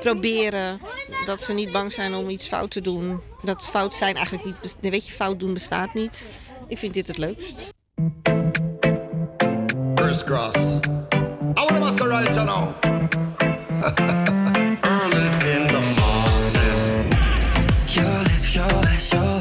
proberen. Dat ze niet bang zijn om iets fout te doen. Dat fout zijn eigenlijk niet... Weet je, fout doen bestaat niet. Ik vind dit het leukst. First cross. I want master right you now. Early in the morning. Your lips, your ass, your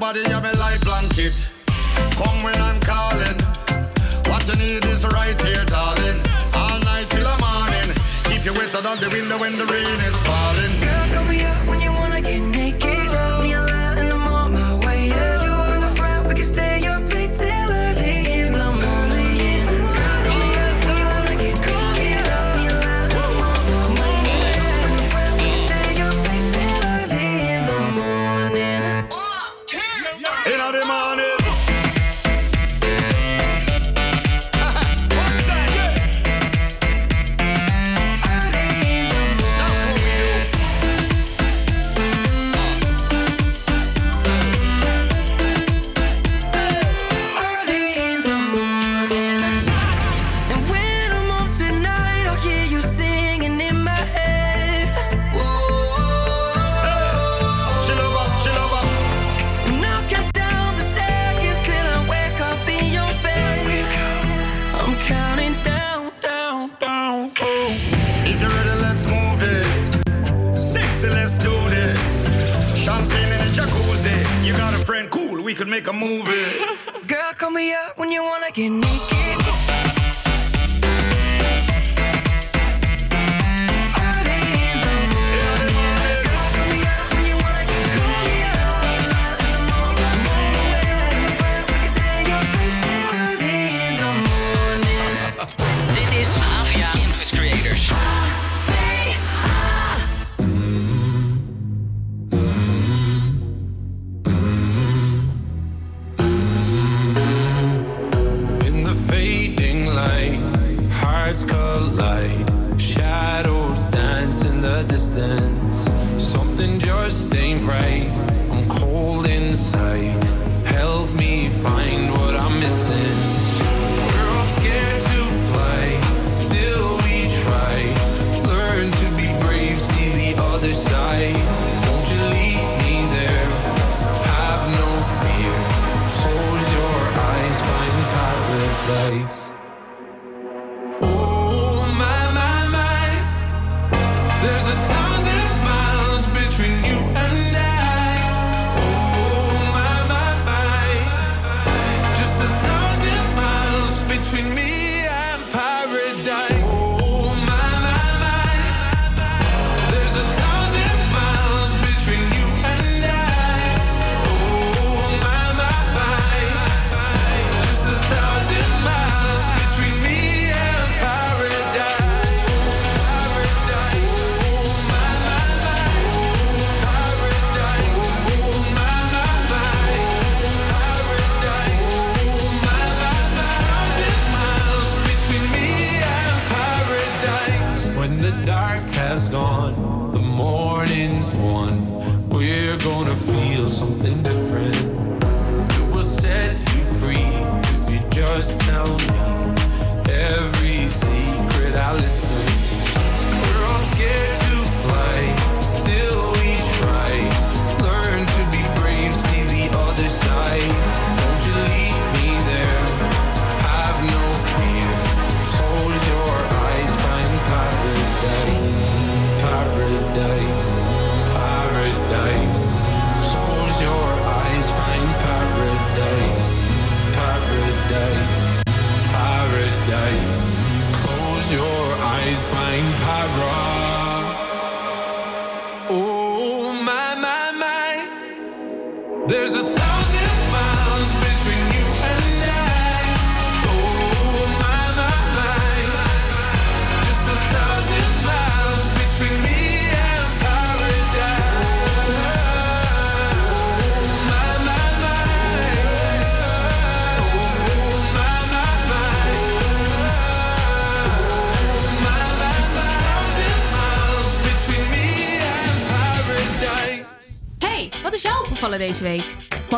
body, you me like blanket. Come when I'm calling. What you need is right here, darling. All night till the morning. Keep you out on the window when the rain is falling. could make a movie. Girl, call me up when you wanna get naked.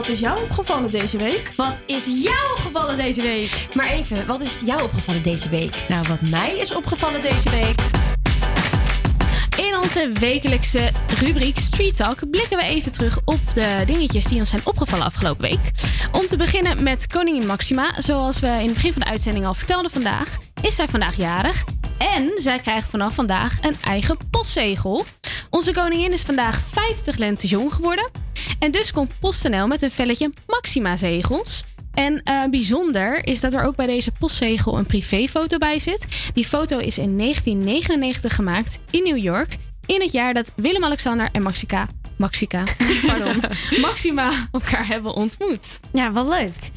wat is jou opgevallen deze week? Wat is jou opgevallen deze week? Maar even, wat is jou opgevallen deze week? Nou, wat mij is opgevallen deze week. In onze wekelijkse rubriek Street Talk blikken we even terug op de dingetjes die ons zijn opgevallen afgelopen week. Om te beginnen met koningin Maxima. Zoals we in het begin van de uitzending al vertelden vandaag, is zij vandaag jarig. En zij krijgt vanaf vandaag een eigen postzegel. Onze koningin is vandaag 50 lente jong geworden. En dus komt PostNL met een velletje Maxima-zegels. En eh, bijzonder is dat er ook bij deze postzegel een privéfoto bij zit. Die foto is in 1999 gemaakt in New York. In het jaar dat Willem-Alexander en Maxika, Maxika pardon, Maxima elkaar hebben ontmoet. Ja, wat leuk.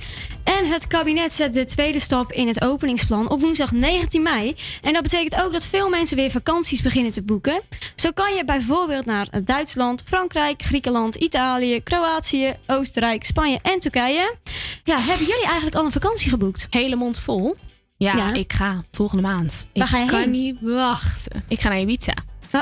En het kabinet zet de tweede stap in het openingsplan op woensdag 19 mei. En dat betekent ook dat veel mensen weer vakanties beginnen te boeken. Zo kan je bijvoorbeeld naar Duitsland, Frankrijk, Griekenland, Italië, Kroatië, Oostenrijk, Spanje en Turkije. Ja, hebben jullie eigenlijk al een vakantie geboekt? Hele mond vol. Ja, ik ga volgende maand. Waar ik ga je kan heen? niet wachten. Ik ga naar Ibiza.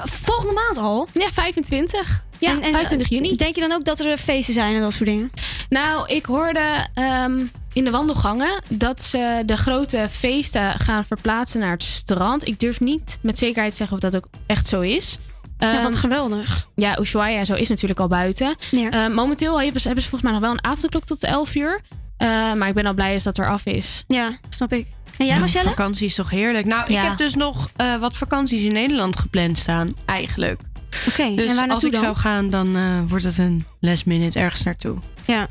Volgende maand al? Ja, 25. Ja, En- en, 25 juni. Denk je dan ook dat er feesten zijn en dat soort dingen? Nou, ik hoorde ehm, in de wandelgangen dat ze de grote feesten gaan verplaatsen naar het strand. Ik durf niet met zekerheid zeggen of dat ook echt zo is. Ja, wat Ehm, geweldig. Ja, Ushuaia en zo is natuurlijk al buiten. Eh, momenteel hebben ze, hebben ze volgens mij nog wel een avondklok tot 11 uur. Eh, maar ik ben al blij als dat er af is. Ja, snap ik. En jij, Nou, Marcelle? vakantie is toch heerlijk. Nou, ik heb dus nog eh, wat vakanties in Nederland gepland staan, eigenlijk. Oké, Dus en waar als ik dan? zou gaan, dan eh, wordt het een last minute ergens naartoe. Ja.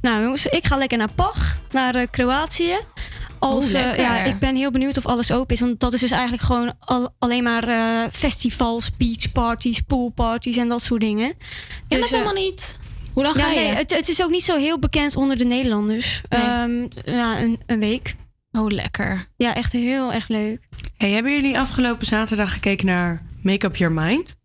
Nou jongens, ik ga lekker naar Pach, naar eh, Kroatië. Als, Oh, ja, ik ben heel benieuwd of alles open is. Want dat is dus eigenlijk gewoon al, alleen maar eh, festivals, beachparties, poolparties en dat soort dingen. dat Dus, helemaal niet. Hoe lang ja, ga je? Nee, het, het is ook niet zo heel bekend onder de Nederlanders. Ehm, ja, een, een week. Oh, lekker. Ja, echt heel erg leuk. Hey, hebben jullie afgelopen zaterdag gekeken naar Make Up Your Mind?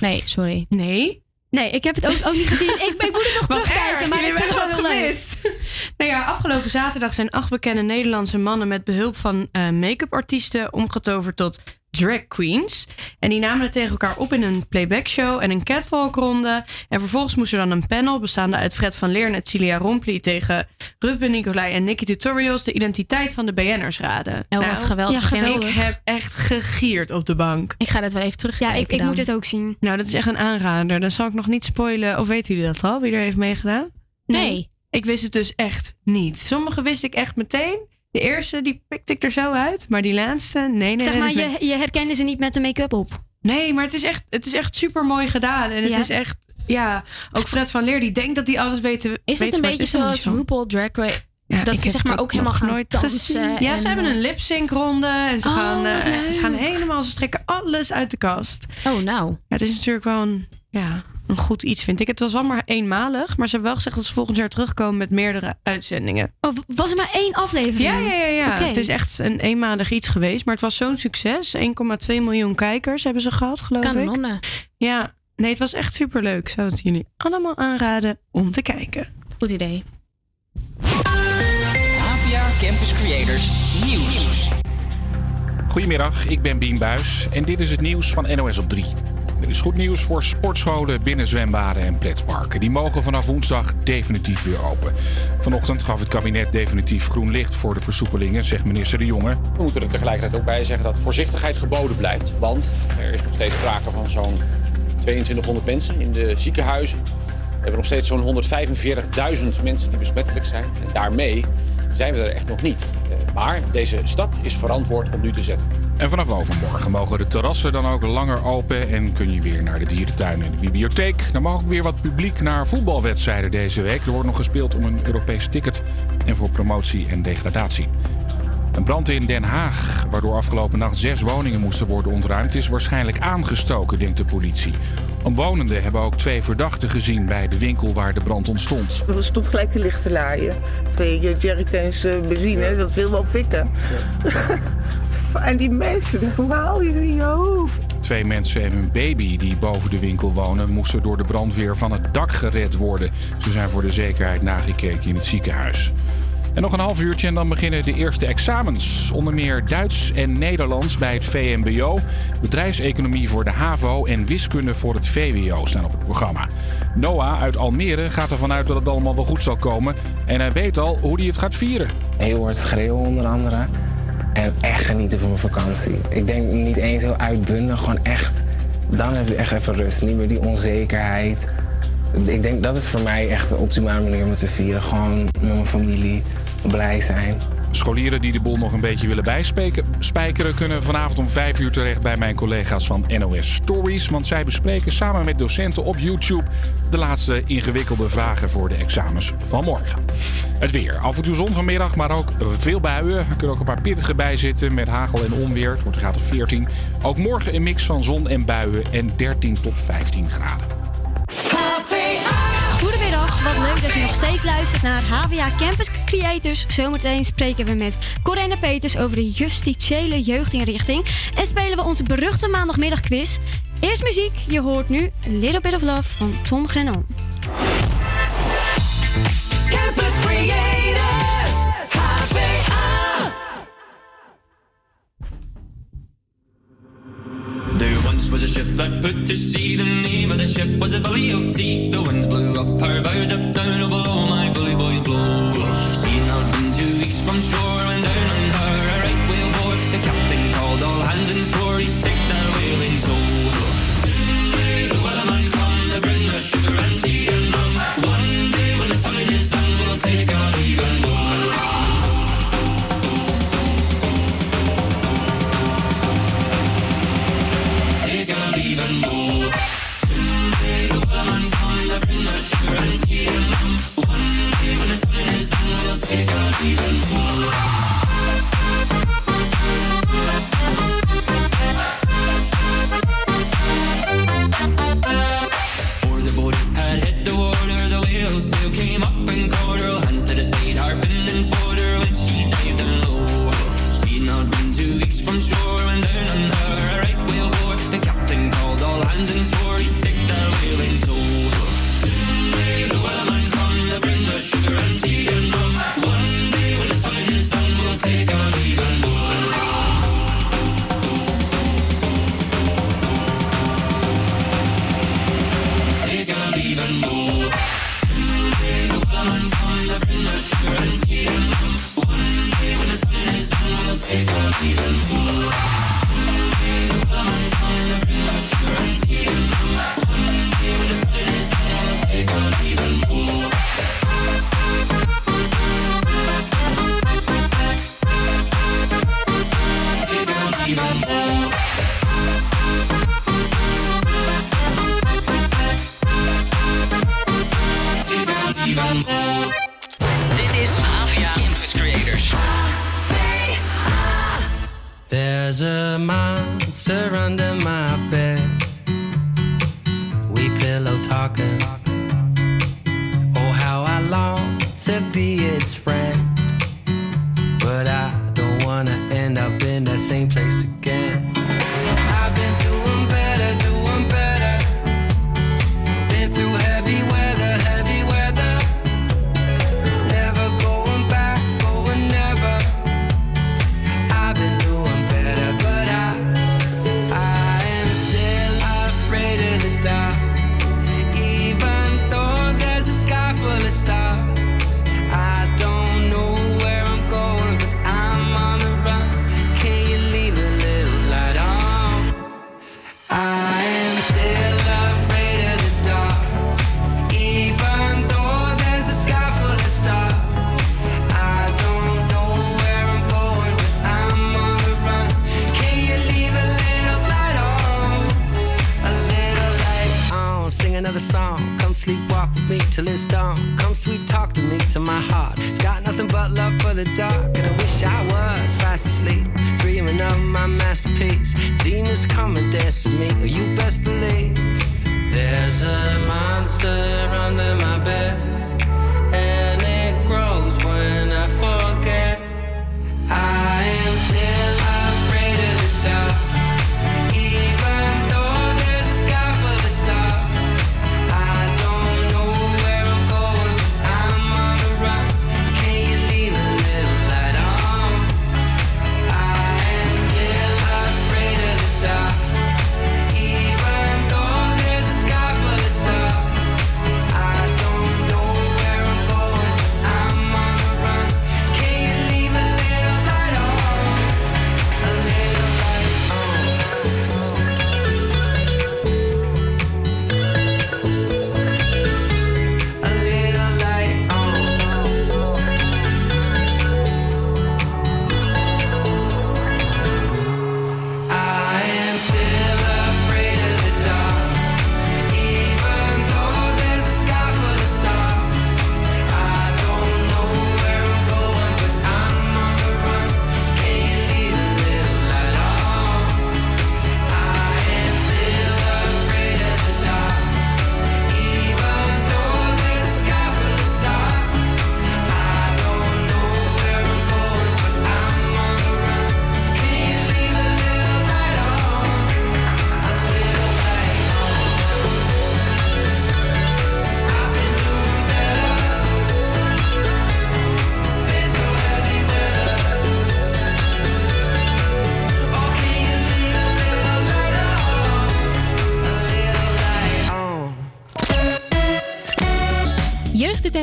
Nee, sorry. Nee? Nee, ik heb het ook, ook niet gezien. Ik, ik moet het nog Wat terugkijken, erg, maar ik jullie vind het gemist. Nou ja, afgelopen zaterdag zijn acht bekende Nederlandse mannen met behulp van eh, make-up artiesten omgetoverd tot drag queens. En die namen het tegen elkaar op in een playback show en een catwalk ronde. En vervolgens moest er dan een panel bestaande uit Fred van Leer en Cilia Rompli tegen Ruben Nicolai en Nicky Tutorials de identiteit van de BN'ers raden. Nou, Oh, wat geweldig. Ja, geweldig. Ik heb echt gegierd op de bank. Ik ga dat wel even terugkijken Ja, ik, ik dan. moet het ook zien. Nou, dat is echt een aanrader. Dan zal ik nog niet spoilen. Of weten jullie dat al? Wie er heeft meegedaan? Nee. Ik wist het dus echt niet. Sommige wist ik echt meteen. De eerste, die pikte ik er zo uit. Maar die laatste, nee, nee. zeg nee, maar, je, je herkende ze niet met de make-up op. Nee, maar het is echt, het is echt super mooi gedaan. En het Ja. is echt, ja, ook Fred van Leer die denkt dat hij alles weet. Is weet, het een beetje zoals. RuPaul Drag Race? Ja, dat ze zeg maar ook helemaal gaan nooit dansen. gezien. Ja, en, ze hebben eh, een lip sync ronde en ze Oh, gaan, eh, ze gaan helemaal, ze strekken alles uit de kast. Oh, nou. Ja, het is natuurlijk wel een, ja, een goed iets, vind ik. Het was wel maar eenmalig, maar ze hebben wel gezegd dat ze volgend jaar terugkomen met meerdere uitzendingen. Oh, was er maar één aflevering? Ja, ja, ja. ja. Oké. Het is echt een eenmalig iets geweest, maar het was zo'n succes. 1,2 miljoen kijkers hebben ze gehad, geloof ik. Kanonnen. Ja, nee, het was echt superleuk. Ik zou het jullie allemaal aanraden om te kijken. Goed idee. APA Campus Creators Nieuws. Goedemiddag, ik ben Bien Buis en dit is het nieuws van NOS op 3. Er is goed nieuws voor sportscholen, binnenzwembaden en pretparken. Die mogen vanaf woensdag definitief weer open. Vanochtend gaf het kabinet definitief groen licht voor de versoepelingen, zegt minister De Jonge. We moeten er tegelijkertijd ook bij zeggen dat voorzichtigheid geboden blijft. Want er is nog steeds sprake van zo'n 2200 mensen in de ziekenhuizen. We hebben nog steeds zo'n 145.000 mensen die besmettelijk zijn. En daarmee zijn we er echt nog niet. Maar deze stap is verantwoord om nu te zetten. En vanaf overmorgen mogen de terrassen dan ook langer open en kun je weer naar de dierentuin en de bibliotheek. Er mag ook weer wat publiek naar voetbalwedstrijden deze week. Er wordt nog gespeeld om een Europees ticket en voor promotie en degradatie. Een brand in Den Haag, waardoor afgelopen nacht zes woningen moesten worden ontruimd, is waarschijnlijk aangestoken, denkt de politie. Omwonenden hebben ook twee verdachten gezien bij de winkel waar de brand ontstond. Er stond gelijk de licht te laaien. Twee eh, jerrycans eh, benzine, dat wil wel fikken. en die mensen, hoe haal je in je hoofd? Twee mensen en hun baby die boven de winkel wonen, moesten door de brandweer van het dak gered worden. Ze zijn voor de zekerheid nagekeken in het ziekenhuis. En nog een half uurtje en dan beginnen de eerste examens. Onder meer Duits en Nederlands bij het VMBO, bedrijfseconomie voor de HAVO en wiskunde voor het VWO staan op het programma. Noah uit Almere gaat ervan uit dat het allemaal wel goed zal komen. En hij weet al hoe hij het gaat vieren. Heel hard schreeuwen onder andere. En echt genieten van mijn vakantie. Ik denk niet eens heel uitbundig, gewoon echt. Dan heb je echt even rust. Niet meer die onzekerheid. Ik denk dat is voor mij echt de optimale manier om te vieren. Gewoon met mijn familie, blij zijn. Scholieren die de boel nog een beetje willen bijspijkeren... kunnen vanavond om 5 uur terecht bij mijn collega's van NOS Stories. Want zij bespreken samen met docenten op YouTube... de laatste ingewikkelde vragen voor de examens van morgen. Het weer. Af en toe zon vanmiddag, maar ook veel buien. Er kunnen ook een paar pittige bij zitten met hagel en onweer. Het wordt een graad of 14. Ook morgen een mix van zon en buien en 13 tot 15 graden. Goedemiddag, wat leuk dat je nog steeds luistert naar HVA Campus Creators. Zometeen spreken we met Corinne Peters over de justitiële jeugdinrichting. En spelen we onze beruchte maandagmiddagquiz. Eerst muziek, je hoort nu Little Bit of Love van Tom Grennan. That put to sea. The name of the ship was a Billy of Tea. The winds blew up her bow, up down oh, below my bully boys blow. Seen her been two weeks from shore and down on under my bed. We pillow talking. Oh, how I long to be its friend. But I don't wanna end up in that same place again. The dark, and I wish I was fast asleep, dreaming of my masterpiece. Demons come and dance with me. You best believe. There's a monster under my bed,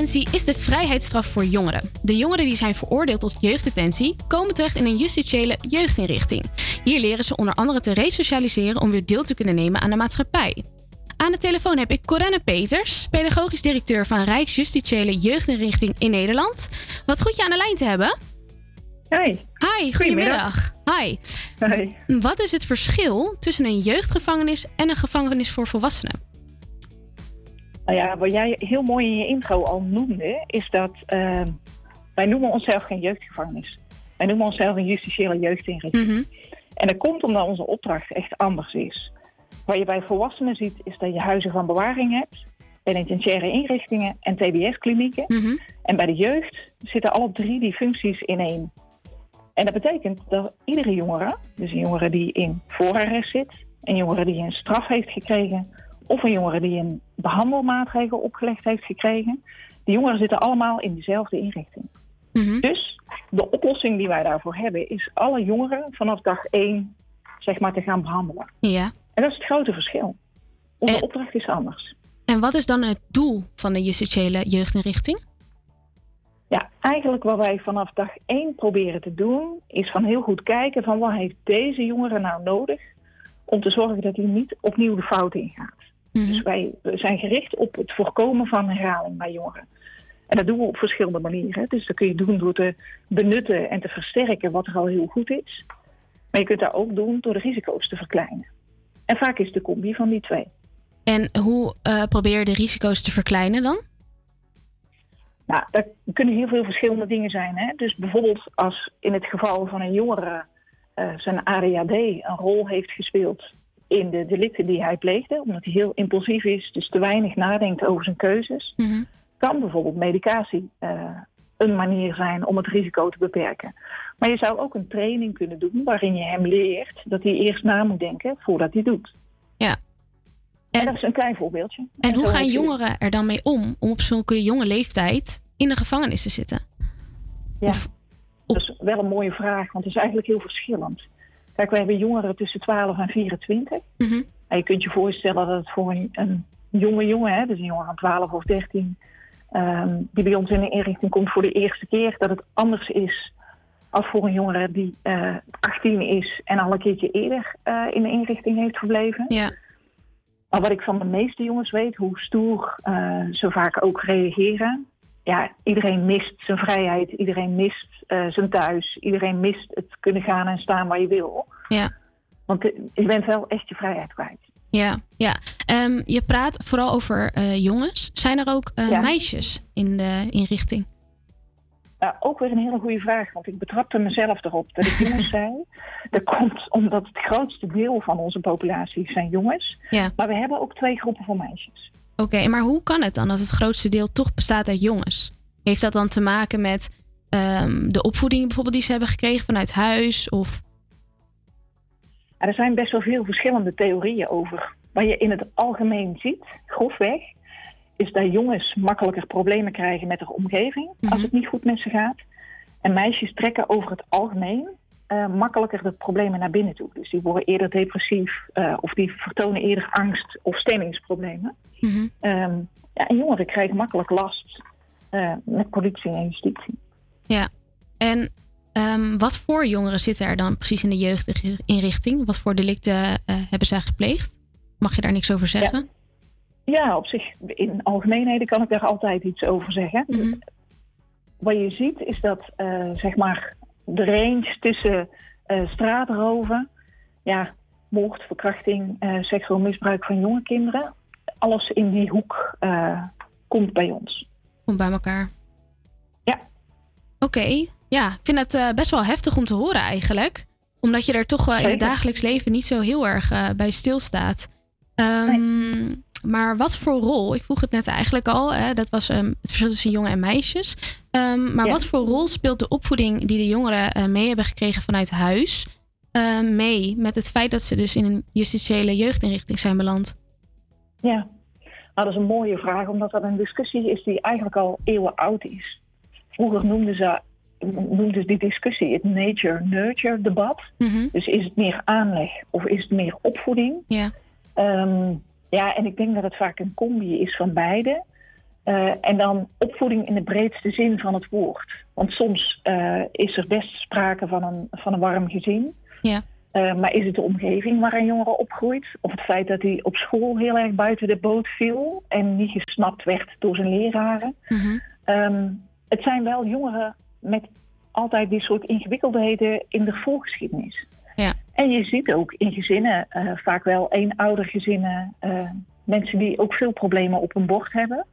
Jeugddetentie is de vrijheidsstraf voor jongeren. De jongeren die zijn veroordeeld tot jeugddetentie komen terecht in een justitiële jeugdinrichting. Hier leren ze onder andere te resocialiseren om weer deel te kunnen nemen aan de maatschappij. Aan de telefoon heb ik Corinne Peters, pedagogisch directeur van Rijksjustitiële Jeugdinrichting in Nederland. Wat goed je aan de lijn te hebben. Hi. Hi, goedemiddag. Hi. Hi. Wat is het verschil tussen een jeugdgevangenis en een gevangenis voor volwassenen? Nou ja, wat jij heel mooi in je intro al noemde, is dat eh, wij noemen onszelf geen jeugdgevangenis. Wij noemen onszelf een justitiële jeugdinrichting. En dat komt omdat onze opdracht echt anders is. Wat je bij volwassenen ziet, is dat je huizen van bewaring hebt, penitentiaire inrichtingen en TBS-klinieken. En bij de jeugd zitten alle drie die functies in één. En dat betekent dat iedere jongere, dus een jongere die in voorarrest zit, een jongere die een straf heeft gekregen, of een jongere die een behandelmaatregel opgelegd heeft gekregen, die jongeren zitten allemaal in dezelfde inrichting. Dus de oplossing die wij daarvoor hebben, is alle jongeren vanaf dag één zeg maar, te gaan behandelen. Ja. En dat is het grote verschil. Onze opdracht is anders. En wat is dan het doel van de justitiële jeugdinrichting? Ja, eigenlijk wat wij vanaf dag één proberen te doen, is van heel goed kijken van wat heeft deze jongere nou nodig om te zorgen dat hij niet opnieuw de fout ingaat. Dus wij zijn gericht op het voorkomen van herhaling bij jongeren. En dat doen we op verschillende manieren. Dus dat kun je doen door te benutten en te versterken wat er al heel goed is. Maar je kunt dat ook doen door de risico's te verkleinen. En vaak is de combi van die twee. En hoe eh, probeer je de risico's te verkleinen dan? Nou, dat kunnen heel veel verschillende dingen zijn. Hè? Dus bijvoorbeeld als in het geval van een jongere eh, zijn ADHD een rol heeft gespeeld in de delicten die hij pleegde, omdat hij heel impulsief is, dus te weinig nadenkt over zijn keuzes, kan bijvoorbeeld medicatie eh, een manier zijn om het risico te beperken. Maar je zou ook een training kunnen doen waarin je hem leert dat hij eerst na moet denken voordat hij doet. Ja. En, dat is een klein voorbeeldje. En hoe gaan jongeren er dan mee om om op zulke jonge leeftijd in de gevangenis te zitten? Ja, dat is wel een mooie vraag, want het is eigenlijk heel verschillend. Kijk, we hebben jongeren tussen 12 en 24. En je kunt je voorstellen dat het voor een, een jonge jongen, hè, dus een jongen van 12 of 13, ehm, die bij ons in de inrichting komt voor de eerste keer, dat het anders is als voor een jongere die eh 18 is en al een keertje eerder eh, in de inrichting heeft gebleven. Ja. Maar wat ik van de meeste jongens weet, hoe stoer eh, ze vaak ook reageren. Ja, iedereen mist zijn vrijheid, iedereen mist eh, zijn thuis, iedereen mist het kunnen gaan en staan waar je wil. Ja. Want eh, je bent wel echt je vrijheid kwijt. Ja, ja. Ehm, je praat vooral over eh, jongens. Zijn er ook Ja. meisjes in de inrichting? Ook weer een hele goede vraag, want ik betrapte mezelf erop dat ik jongens zei. Dat komt omdat het grootste deel van onze populatie zijn jongens. Ja. Maar we hebben ook twee groepen van meisjes. Oké, maar hoe kan het dan dat het grootste deel toch bestaat uit jongens? Heeft dat dan te maken met ehm, de opvoeding bijvoorbeeld die ze hebben gekregen vanuit huis? Of Ja, er zijn best wel veel verschillende theorieën over. Wat je in het algemeen ziet, grofweg, is dat jongens makkelijker problemen krijgen met hun omgeving als het niet goed met ze gaat. En meisjes trekken over het algemeen eh, makkelijker de problemen naar binnen toe. Dus die worden eerder depressief eh, of die vertonen eerder angst of stemmingsproblemen. Ehm, ja, en jongeren krijgen makkelijk last eh, met politie en justitie. Ja. En ehm, wat voor jongeren zitten er dan precies in de jeugdinrichting? Wat voor delicten eh, hebben zij gepleegd? Mag je daar niks over zeggen? Ja, op zich, in algemeenheden kan ik daar altijd iets over zeggen. Wat je ziet is dat, eh, zeg maar, de range tussen eh straatroven, ja, moord, verkrachting, seksueel misbruik van jonge kinderen, alles in die hoek komt bij ons. Komt bij elkaar. Oké. Ja, ik vind het eh, best wel heftig om te horen eigenlijk. Omdat je er toch wel in het dagelijks leven niet zo heel erg eh, bij stilstaat. Ehm, Maar wat voor rol, ik vroeg het net eigenlijk al, hè, dat was ehm, het verschil tussen jongen en meisjes. Ehm, maar Ja. wat voor rol speelt de opvoeding die de jongeren eh, mee hebben gekregen vanuit huis eh, mee met het feit dat ze dus in een justitiële jeugdinrichting zijn beland? Ja, nou, dat is een mooie vraag, omdat dat een discussie is die eigenlijk al eeuwen oud is. Vroeger noemden ze, noemden ze die discussie het nature-nurture debat. Dus is het meer aanleg of is het meer opvoeding? Ja. Ehm, ja, en ik denk dat het vaak een combi is van beide. Eh, en dan opvoeding in de breedste zin van het woord. Want soms eh, is er best sprake van een, van een warm gezin. Ja. Eh, maar is het de omgeving waar een jongere opgroeit? Of het feit dat hij op school heel erg buiten de boot viel en niet gesnapt werd door zijn leraren? Ehm, het zijn wel jongeren met altijd die soort ingewikkeldheden in de voorgeschiedenis. Ja. En je ziet ook in gezinnen, eh, vaak wel eenoudergezinnen, eh mensen die ook veel problemen op hun bord hebben.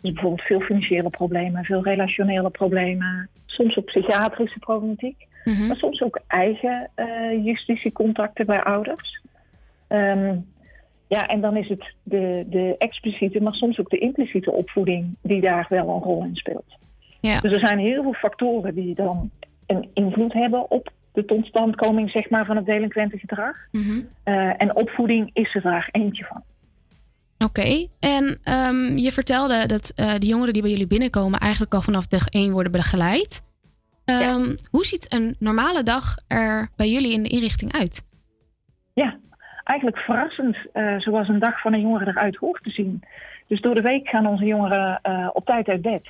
Dus bijvoorbeeld veel financiële problemen, veel relationele problemen, soms ook psychiatrische problematiek. Maar soms ook eigen eh justitiecontacten bij ouders. Ehm, ja, en dan is het de, de expliciete, maar soms ook de impliciete opvoeding die daar wel een rol in speelt. Ja. Dus er zijn heel veel factoren die dan een invloed hebben op de totstandkoming zeg maar, van het delinquente gedrag. Mhm. Eh, en opvoeding is er daar eentje van. Oké, en ehm, je vertelde dat eh, de jongeren die bij jullie binnenkomen eigenlijk al vanaf dag 1 worden begeleid. Ehm, Hoe ziet een normale dag er bij jullie in de inrichting uit? Ja, eigenlijk verrassend eh, zoals een dag van een jongere eruit hoort te zien. Dus door de week gaan onze jongeren op tijd uit bed.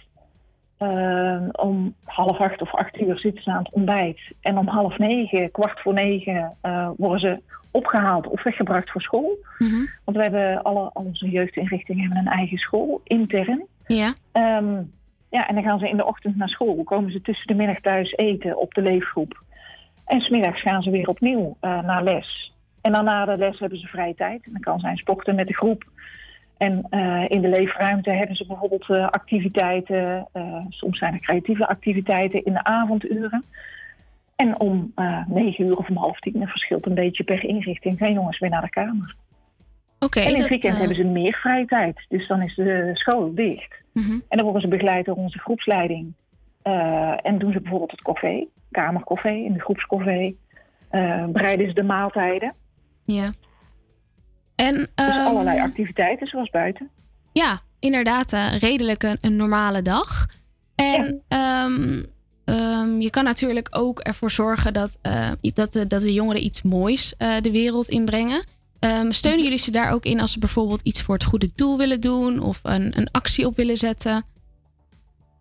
Eh, om half acht of acht uur zitten ze aan het ontbijt. En om half negen, kwart voor negen, eh, worden ze opgehaald of weggebracht voor school. Want we hebben alle al onze jeugdinrichtingen hebben een eigen school, intern. Ja. Ehm, ja, en dan gaan ze in de ochtend naar school. Komen ze tussen de middag thuis eten op de leefgroep. En smiddags gaan ze weer opnieuw eh, naar les. En dan na de les hebben ze vrije tijd. En dan kan zijn sporten met de groep. En eh, in de leefruimte hebben ze bijvoorbeeld eh, activiteiten. eh, soms zijn er creatieve activiteiten in de avonduren. En om negen uur of om half tien, dat verschilt een beetje per inrichting, gaan jongens weer naar de kamer. Oké. en in het weekend hebben ze meer vrije tijd. Dus dan is de school dicht. mhm. En dan worden ze begeleid door onze groepsleiding. En doen ze bijvoorbeeld het café, kamercafé, in de groepscafé. Eh, bereiden ze de maaltijden. Ja. En, Dus ehm, allerlei activiteiten, zoals buiten. Ja, inderdaad, eh, redelijk een, een normale dag. En ehm, ehm, je kan natuurlijk ook ervoor zorgen dat, eh, dat, de, dat de jongeren iets moois eh, de wereld inbrengen. Steunen jullie ze daar ook in als ze bijvoorbeeld iets voor het goede doel willen doen of een, een actie op willen zetten?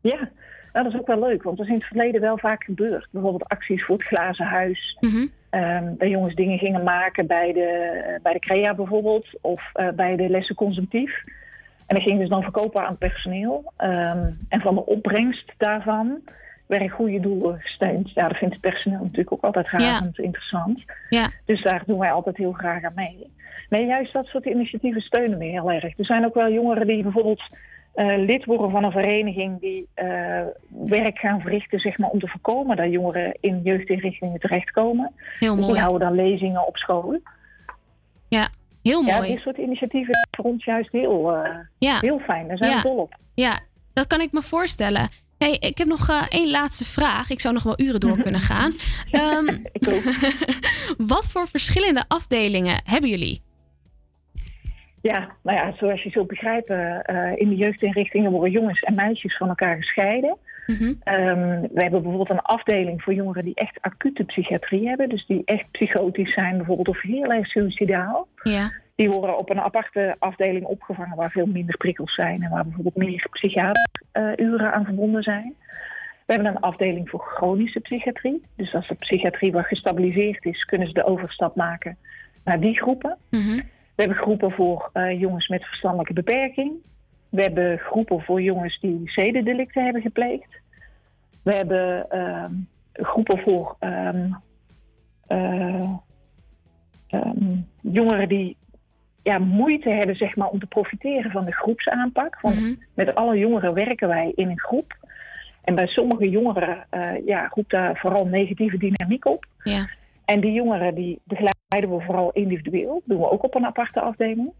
Ja, nou, dat is ook wel leuk, want dat is in het verleden wel vaak gebeurd. Bijvoorbeeld acties voor het glazen huis. Ehm, dat jongens dingen gingen maken bij de, eh, bij de CREA bijvoorbeeld, of eh, bij de lessen consumptief. En dat gingen ze dan verkopen aan het personeel. Ehm, en van de opbrengst daarvan werden goede doelen gesteund. Ja, dat vindt het personeel natuurlijk ook altijd razend interessant. Ja. Dus daar doen wij altijd heel graag aan mee. Nee, juist dat soort initiatieven steunen we heel erg. Er zijn ook wel jongeren die bijvoorbeeld eh, lid worden van een vereniging die eh, werk gaan verrichten zeg maar, om te voorkomen dat jongeren in jeugdinrichtingen terechtkomen. Heel Dus mooi. die houden dan lezingen op school. Ja, heel Ja, mooi. dit soort initiatieven zijn voor ons juist heel, eh, Ja. heel fijn. Daar zijn Ja. we dol op. Ja, dat kan ik me voorstellen. Hey, ik heb nog één laatste vraag. Ik zou nog wel uren door kunnen gaan. Ehm, wat voor verschillende afdelingen hebben jullie? Ja, nou ja, zoals je zult begrijpen, eh, in de jeugdinrichtingen worden jongens en meisjes van elkaar gescheiden. Ehm, we hebben bijvoorbeeld een afdeling voor jongeren die echt acute psychiatrie hebben. Dus die echt psychotisch zijn bijvoorbeeld of heel erg suicidaal. Ja. Die worden op een aparte afdeling opgevangen waar veel minder prikkels zijn. En waar bijvoorbeeld meer psychiateruren aan verbonden zijn. We hebben een afdeling voor chronische psychiatrie. Dus als de psychiatrie wat gestabiliseerd is, kunnen ze de overstap maken naar die groepen. We hebben groepen voor eh, jongens met verstandelijke beperking. We hebben groepen voor jongens die zedendelicten hebben gepleegd. We hebben ehm, groepen voor ehm, eh, ehm, jongeren die ja, moeite hebben zeg maar, om te profiteren van de groepsaanpak. Want met alle jongeren werken wij in een groep. En bij sommige jongeren eh, ja, roept daar vooral negatieve dynamiek op. Ja. En die jongeren die begeleiden we vooral individueel. Dat doen we ook op een aparte afdeling.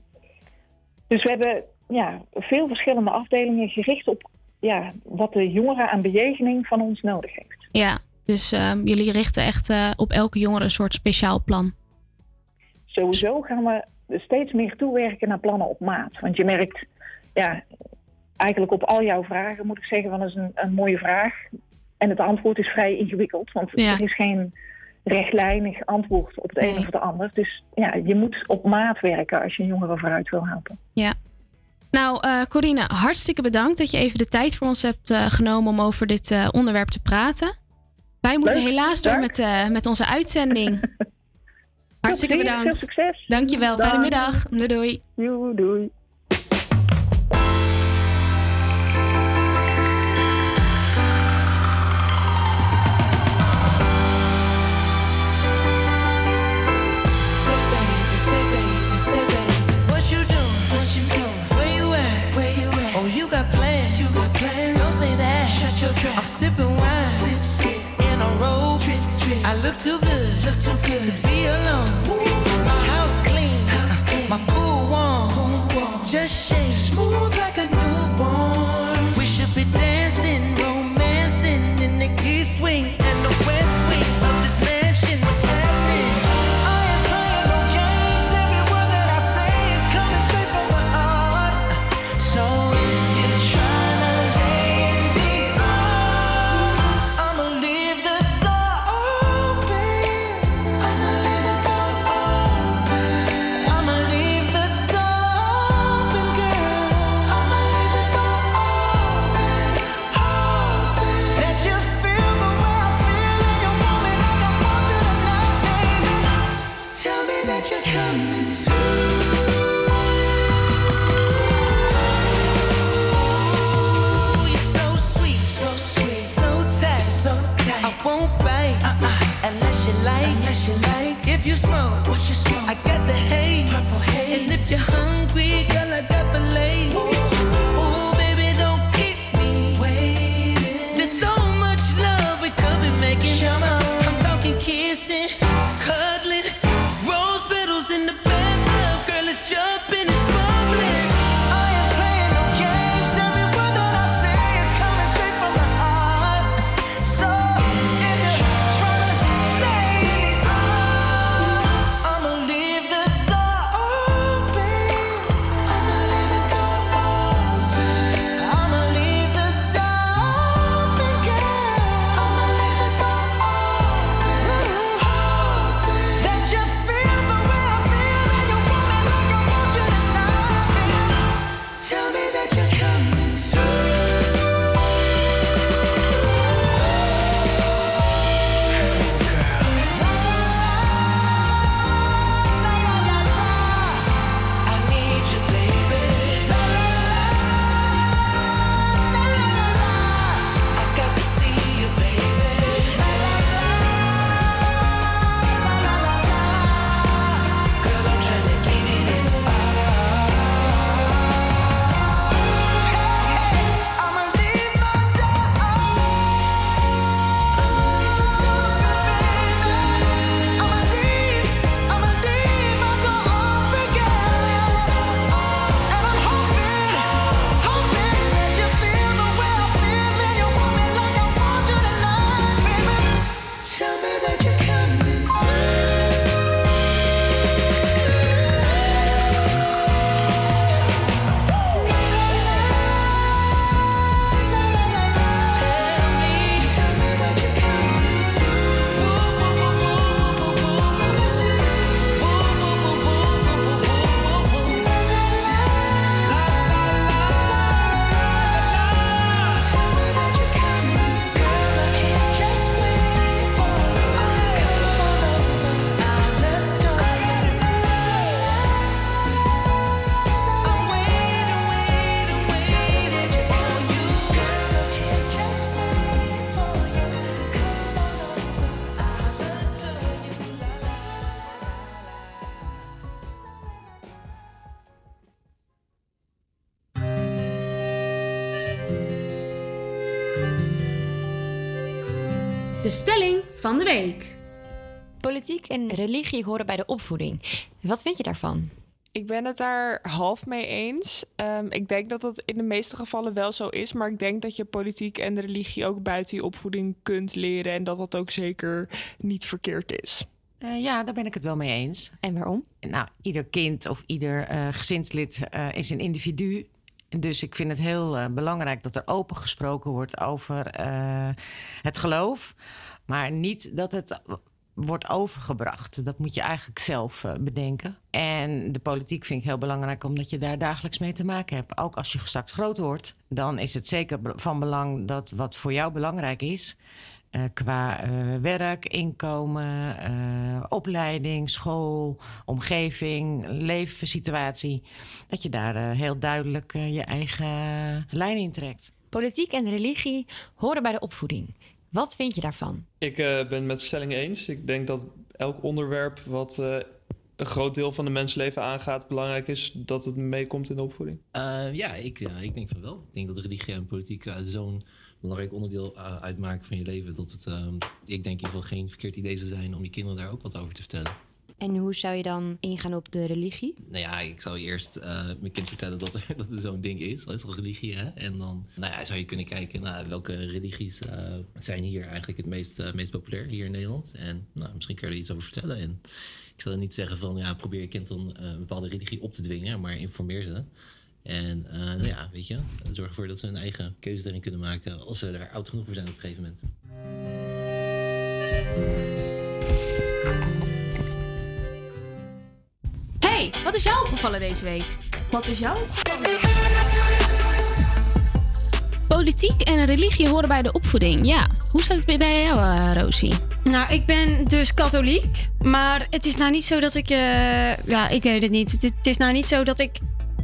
Dus we hebben ja, veel verschillende afdelingen gericht op ja, wat de jongeren aan bejegening van ons nodig heeft. Ja, dus ehm, jullie richten echt eh, op elke jongere een soort speciaal plan. Sowieso gaan we steeds meer toewerken naar plannen op maat. Want je merkt, ja, eigenlijk op al jouw vragen moet ik zeggen, van dat is een, een mooie vraag. En het antwoord is vrij ingewikkeld, want Ja. er is geen rechtlijnig antwoord op het een of het ander. Dus ja, je moet op maat werken als je een jongere vooruit wil helpen. Ja. Nou, eh Corine, hartstikke bedankt dat je even de tijd voor ons hebt eh, genomen om over dit eh, onderwerp te praten. Wij moeten Leuk, helaas door met, met onze uitzending. hartstikke bedankt. veel succes. Dankjewel, fijne Dag. middag. Doei doei. Doei, doei. Look too good. Look too good to be alone. My house clean. House clean. My pool warm. Just shake. Smooth If you smoke, what you smoke? I got the haze, van de week. Politiek en religie horen bij de opvoeding. Wat vind je daarvan? Ik ben het daar half mee eens. Ehm, ik denk dat dat in de meeste gevallen wel zo is. Maar ik denk dat je politiek en religie ook buiten je opvoeding kunt leren. En dat dat ook zeker niet verkeerd is. Eh, ja, daar ben ik het wel mee eens. En waarom? Nou, ieder kind of ieder eh, gezinslid eh, is een individu. Dus ik vind het heel belangrijk dat er open gesproken wordt over eh, het geloof. Maar niet dat het wordt overgebracht. Dat moet je eigenlijk zelf eh, bedenken. En de politiek vind ik heel belangrijk omdat je daar dagelijks mee te maken hebt. Ook als je straks groot wordt, dan is het zeker van belang dat wat voor jou belangrijk is. eh, qua eh, werk, inkomen, eh, opleiding, school, omgeving, levenssituatie. Dat je daar eh, heel duidelijk eh, je eigen lijn in trekt. Politiek en religie horen bij de opvoeding. Wat vind je daarvan? Ik eh, ben het met de stelling eens. Ik denk dat elk onderwerp wat eh, een groot deel van de mensenleven aangaat, belangrijk is dat het meekomt in de opvoeding. Eh, ja, ik, ik denk van wel. Ik denk dat religie en politiek zo'n belangrijk onderdeel eh, uitmaken van je leven. Dat het, ik denk in ieder geval geen verkeerd idee zou zijn om je kinderen daar ook wat over te vertellen. En hoe zou je dan ingaan op de religie? Nou ja, ik zou eerst eh, mijn kind vertellen dat er, dat zo'n ding is. Dat is toch religie, hè? En dan nou ja, zou je kunnen kijken naar welke religies eh, zijn hier eigenlijk het meest, eh, meest populair hier in Nederland. En nou, misschien kun je er iets over vertellen. En ik zal niet zeggen van ja, probeer je kind dan een bepaalde religie op te dwingen, maar informeer ze. En nou ja, weet je, zorg ervoor dat ze hun eigen keuze daarin kunnen maken als ze daar oud genoeg voor zijn op een gegeven moment. Wat is jou opgevallen deze week? Wat is jou opgevallen? Politiek en religie horen bij de opvoeding. Ja, hoe staat het bij jou, eh, Rosie? Nou, ik ben dus katholiek. Maar het is nou niet zo dat ik... eh, ja, ik weet het niet. Het, het is nou niet zo dat ik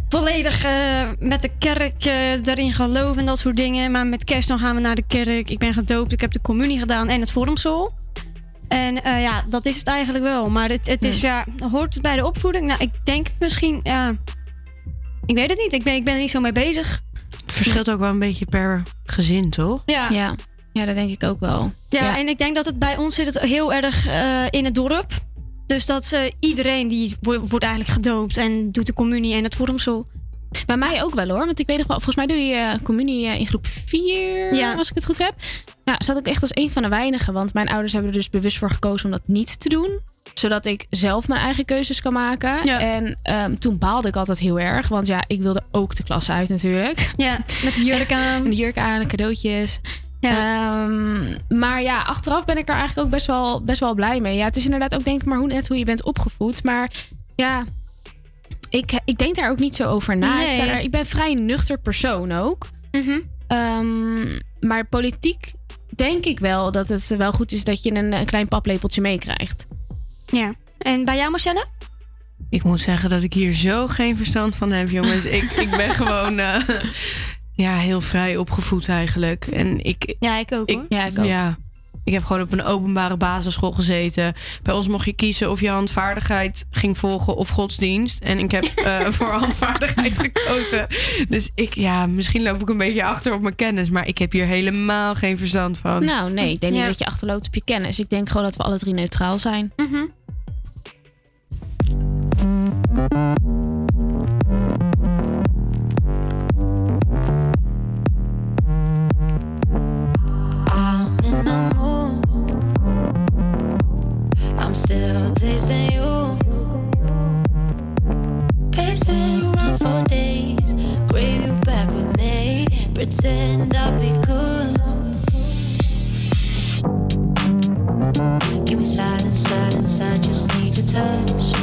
volledig eh, met de kerk erin geloof en dat soort dingen. Maar met kerst dan gaan we naar de kerk. Ik ben gedoopt, ik heb de communie gedaan en het vormsel. En eh, ja, dat is het eigenlijk wel. Maar het, het is, ja, hoort het bij de opvoeding? Nou, ik denk het misschien, ja... Ik weet het niet. Ik ben, ik ben er niet zo mee bezig. Het verschilt ook wel een beetje per gezin, toch? Ja. Ja, ja dat denk ik ook wel. Ja, en ik denk dat het bij ons zit het heel erg eh, in het dorp. Dus dat iedereen die wo- wordt eigenlijk gedoopt en doet de communie en het vormsel. Bij mij ook wel hoor. Want ik weet nog wel, volgens mij doe je eh, communie eh, in groep 4, Ja. als ik het goed heb. Nou, staat ook echt als een van de weinigen. Want mijn ouders hebben er dus bewust voor gekozen om dat niet te doen. Zodat ik zelf mijn eigen keuzes kan maken. En ehm, toen baalde ik altijd heel erg. Want ja, ik wilde ook de klas uit natuurlijk. Ja, met de jurk aan. de jurk aan, de cadeautjes. Ehm, maar ja, achteraf ben ik er eigenlijk ook best wel, best wel blij mee. Ja, het is inderdaad ook denk ik maar hoe net hoe je bent opgevoed. Maar ja, ik, ik denk daar ook niet zo over na. Ik, daar- ik ben vrij nuchter persoon ook. Ehm, maar politiek denk ik wel dat het wel goed is dat je een, een klein paplepeltje meekrijgt. Ja. En bij jou, Marcelle? Ik moet zeggen dat ik hier zo geen verstand van heb, jongens. ik, ik ben gewoon eh, ja, heel vrij opgevoed eigenlijk. En ik, ja, ik ook hoor. Ja, ik ook. Ja, ik heb gewoon op een openbare basisschool gezeten. Bij ons mocht je kiezen of je handvaardigheid ging volgen of godsdienst. En ik heb eh, voor handvaardigheid gekozen. Dus ik, ja, misschien loop ik een beetje achter op mijn kennis. Maar ik heb hier helemaal geen verstand van. Nou nee, ik denk Ja. niet dat je achterloopt op je kennis. Ik denk gewoon dat we alle drie neutraal zijn. Mhm. I'm I'm still tasting you. Pacing around for days. Crave you back with me. Pretend I'll be. Give me silence, silence. Just need your touch.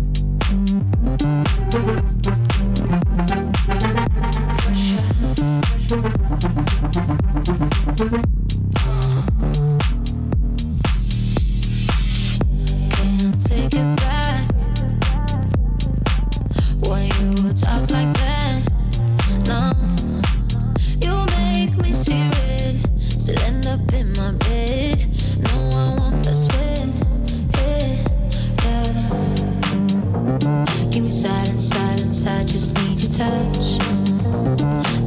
I just need your touch.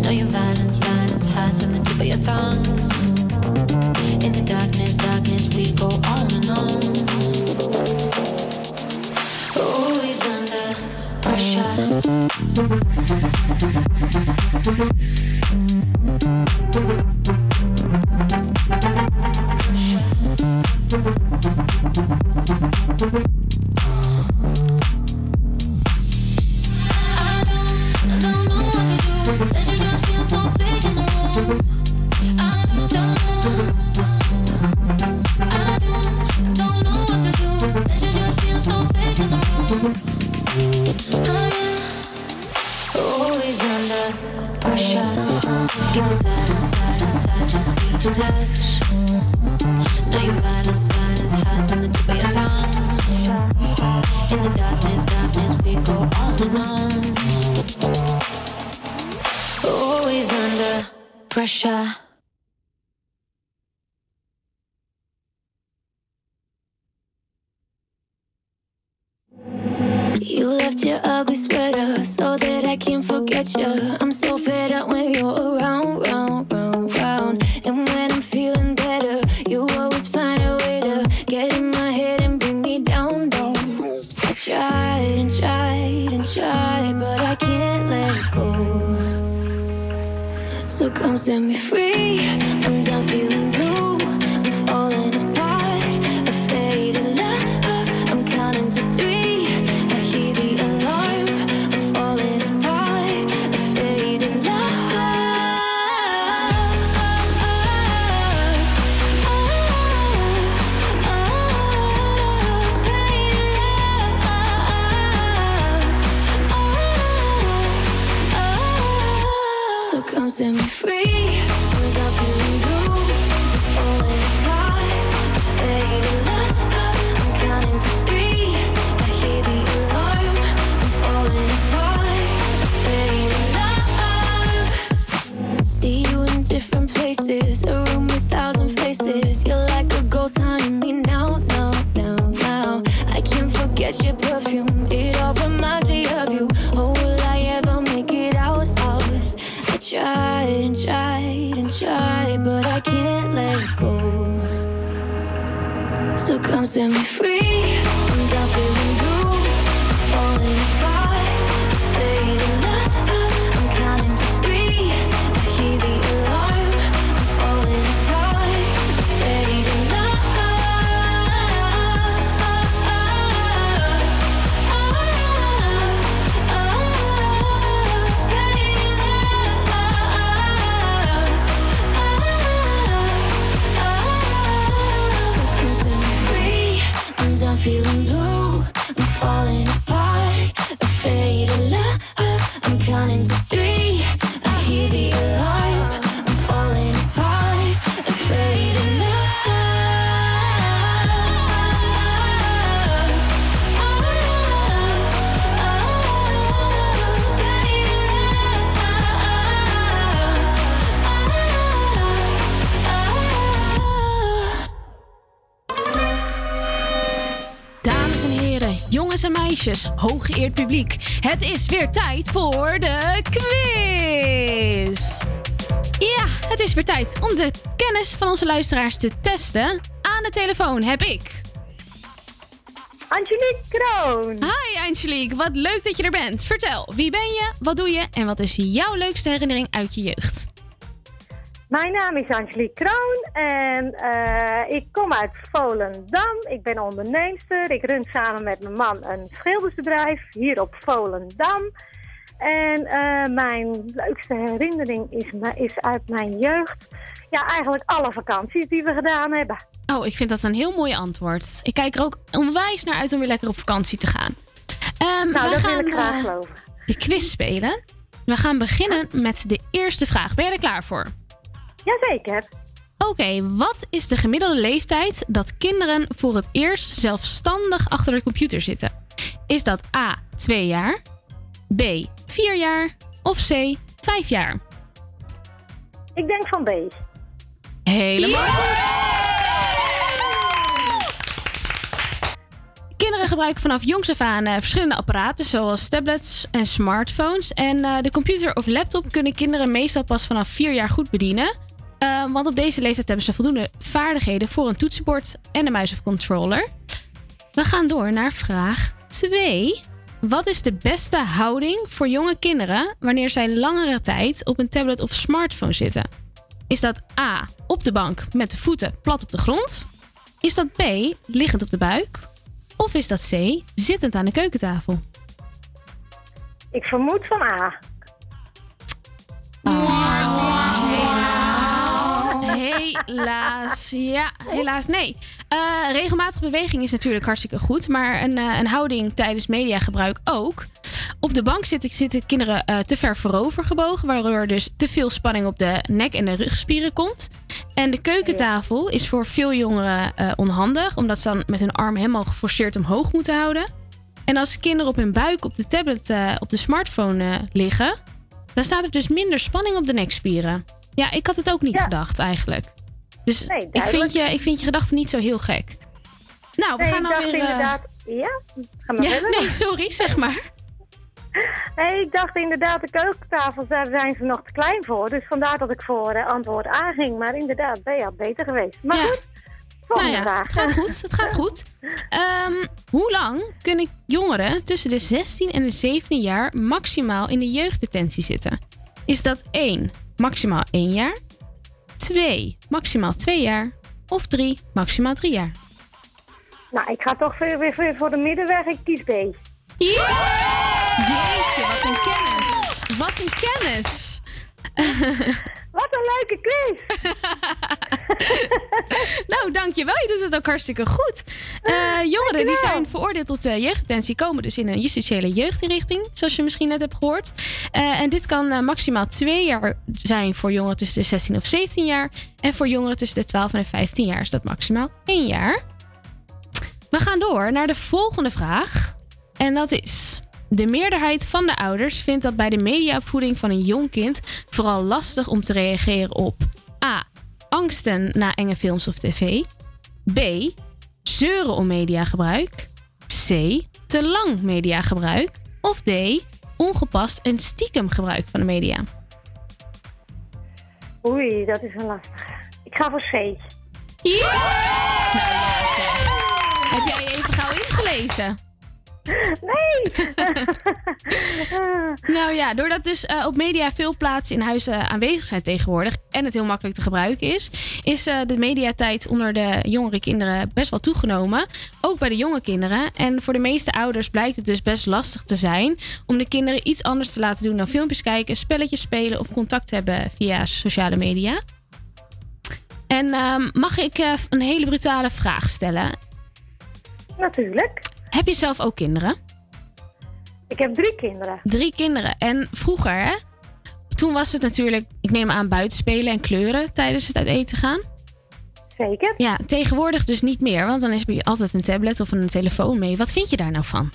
Know your violence, violence hides on the tip of your tongue. In the darkness, darkness, we go on and on. Always under pressure. Hooggeëerd publiek. Het is weer tijd voor de quiz. Ja, het is weer tijd om de kennis van onze luisteraars te testen. Aan de telefoon heb ik... Angelique Kroon. Hi Angelique, wat leuk dat je er bent. Vertel, wie ben je, wat doe je en wat is jouw leukste herinnering uit je jeugd? Mijn naam is Angelique Kroon en eh, ik kom uit Volendam. Ik ben onderneemster. Ik run samen met mijn man een schildersbedrijf hier op Volendam. En eh, mijn leukste herinnering is, is uit mijn jeugd. Ja, eigenlijk alle vakanties die we gedaan hebben. Oh, ik vind dat een heel mooi antwoord. Ik kijk er ook onwijs naar uit om weer lekker op vakantie te gaan. Ehm, Nou, we dat gaan wil ik graag eh, geloven. de quiz spelen. We gaan beginnen met de eerste vraag. Ben je er klaar voor? Jazeker. Oké, wat is de gemiddelde leeftijd dat kinderen voor het eerst zelfstandig achter de computer zitten? Is dat A, 2 jaar, B, 4 jaar of C, 5 jaar? Ik denk van B. Helemaal Kinderen gebruiken vanaf jongs af aan eh, verschillende apparaten, zoals tablets en smartphones. En eh, de computer of laptop kunnen kinderen meestal pas vanaf 4 jaar goed bedienen. Eh, want op deze leeftijd hebben ze voldoende vaardigheden voor een toetsenbord en een muis of controller. We gaan door naar vraag 2. Wat is de beste houding voor jonge kinderen wanneer zij langere tijd op een tablet of smartphone zitten? Is dat A. op de bank met de voeten plat op de grond? Is dat B. liggend op de buik? Of is dat C. zittend aan de keukentafel? Ik vermoed van A. Helaas, ja, helaas nee. Eh, regelmatige beweging is natuurlijk hartstikke goed, maar een, eh, een houding tijdens mediagebruik ook. Op de bank zitten, zitten kinderen eh, te ver voorover gebogen, waardoor dus te veel spanning op de nek- en de rugspieren komt. En de keukentafel is voor veel jongeren onhandig, omdat ze dan met hun arm helemaal geforceerd omhoog moeten houden. En als kinderen op hun buik op de tablet, op de smartphone liggen, dan staat er dus minder spanning op de nekspieren. Ja, ik had het ook niet gedacht eigenlijk. Dus Nee, ik, vind je, ik vind je gedachten niet zo heel gek. Nou, we Nee, gaan ik dacht alweer... eh, inderdaad... Ja? Ga maar ja, verder. nee, sorry, zeg maar. Nee, ik dacht inderdaad, de keukentafels, daar zijn ze nog te klein voor. Dus vandaar dat ik voor eh, antwoord A ging. Maar inderdaad, B had beter geweest. Maar Ja. goed, volgende Nou ja, vraag. het gaat goed, het gaat goed. Ehm, hoe lang kunnen jongeren tussen de 16 en de 17 jaar maximaal in de jeugddetentie zitten? Is dat 1, maximaal 1 jaar? 2, maximaal 2 jaar? Of 3, maximaal 3 jaar? Nou, ik ga toch weer, voor de middenweg. Ik kies B. Jeetje, wat een kennis. Wat een kennis. Wat een leuke quiz. nou, dankjewel. Je doet het ook hartstikke goed. Eh, jongeren die zijn veroordeeld tot uh, jeugddetentie komen dus in een justitiële jeugdinrichting, zoals je misschien net hebt gehoord. Eh, en dit kan maximaal twee jaar zijn voor jongeren tussen de 16 of 17 jaar. En voor jongeren tussen de 12 en de 15 jaar is dat maximaal één jaar. We gaan door naar de volgende vraag. En dat is... De meerderheid van de ouders vindt dat bij de mediaopvoeding van een jong kind vooral lastig om te reageren op A. Angsten na enge films of tv. B. Zeuren om mediagebruik. C. Te lang mediagebruik. Of D. Ongepast en stiekem gebruik van de media. Oei, dat is een lastige. Ik ga voor C. Ja! Nou ja. Heb jij even gauw ingelezen? Nee! nou ja, doordat dus uh, op media veel plaatsen in huis uh, aanwezig zijn tegenwoordig en het heel makkelijk te gebruiken is, is uh, de mediatijd onder de jongere kinderen best wel toegenomen. Ook bij de jonge kinderen. En voor de meeste ouders blijkt het dus best lastig te zijn om de kinderen iets anders te laten doen dan filmpjes kijken, spelletjes spelen of contact hebben via sociale media. En ehm, mag ik eh, een hele brutale vraag stellen? Natuurlijk. Heb je zelf ook kinderen? Ik heb drie kinderen. Drie kinderen. En vroeger, hè? Toen was het natuurlijk, ik neem aan, buiten spelen en kleuren tijdens het uit eten gaan. Zeker. Ja, tegenwoordig dus niet meer, want dan is er altijd een tablet of een telefoon mee. Wat vind je daar nou van?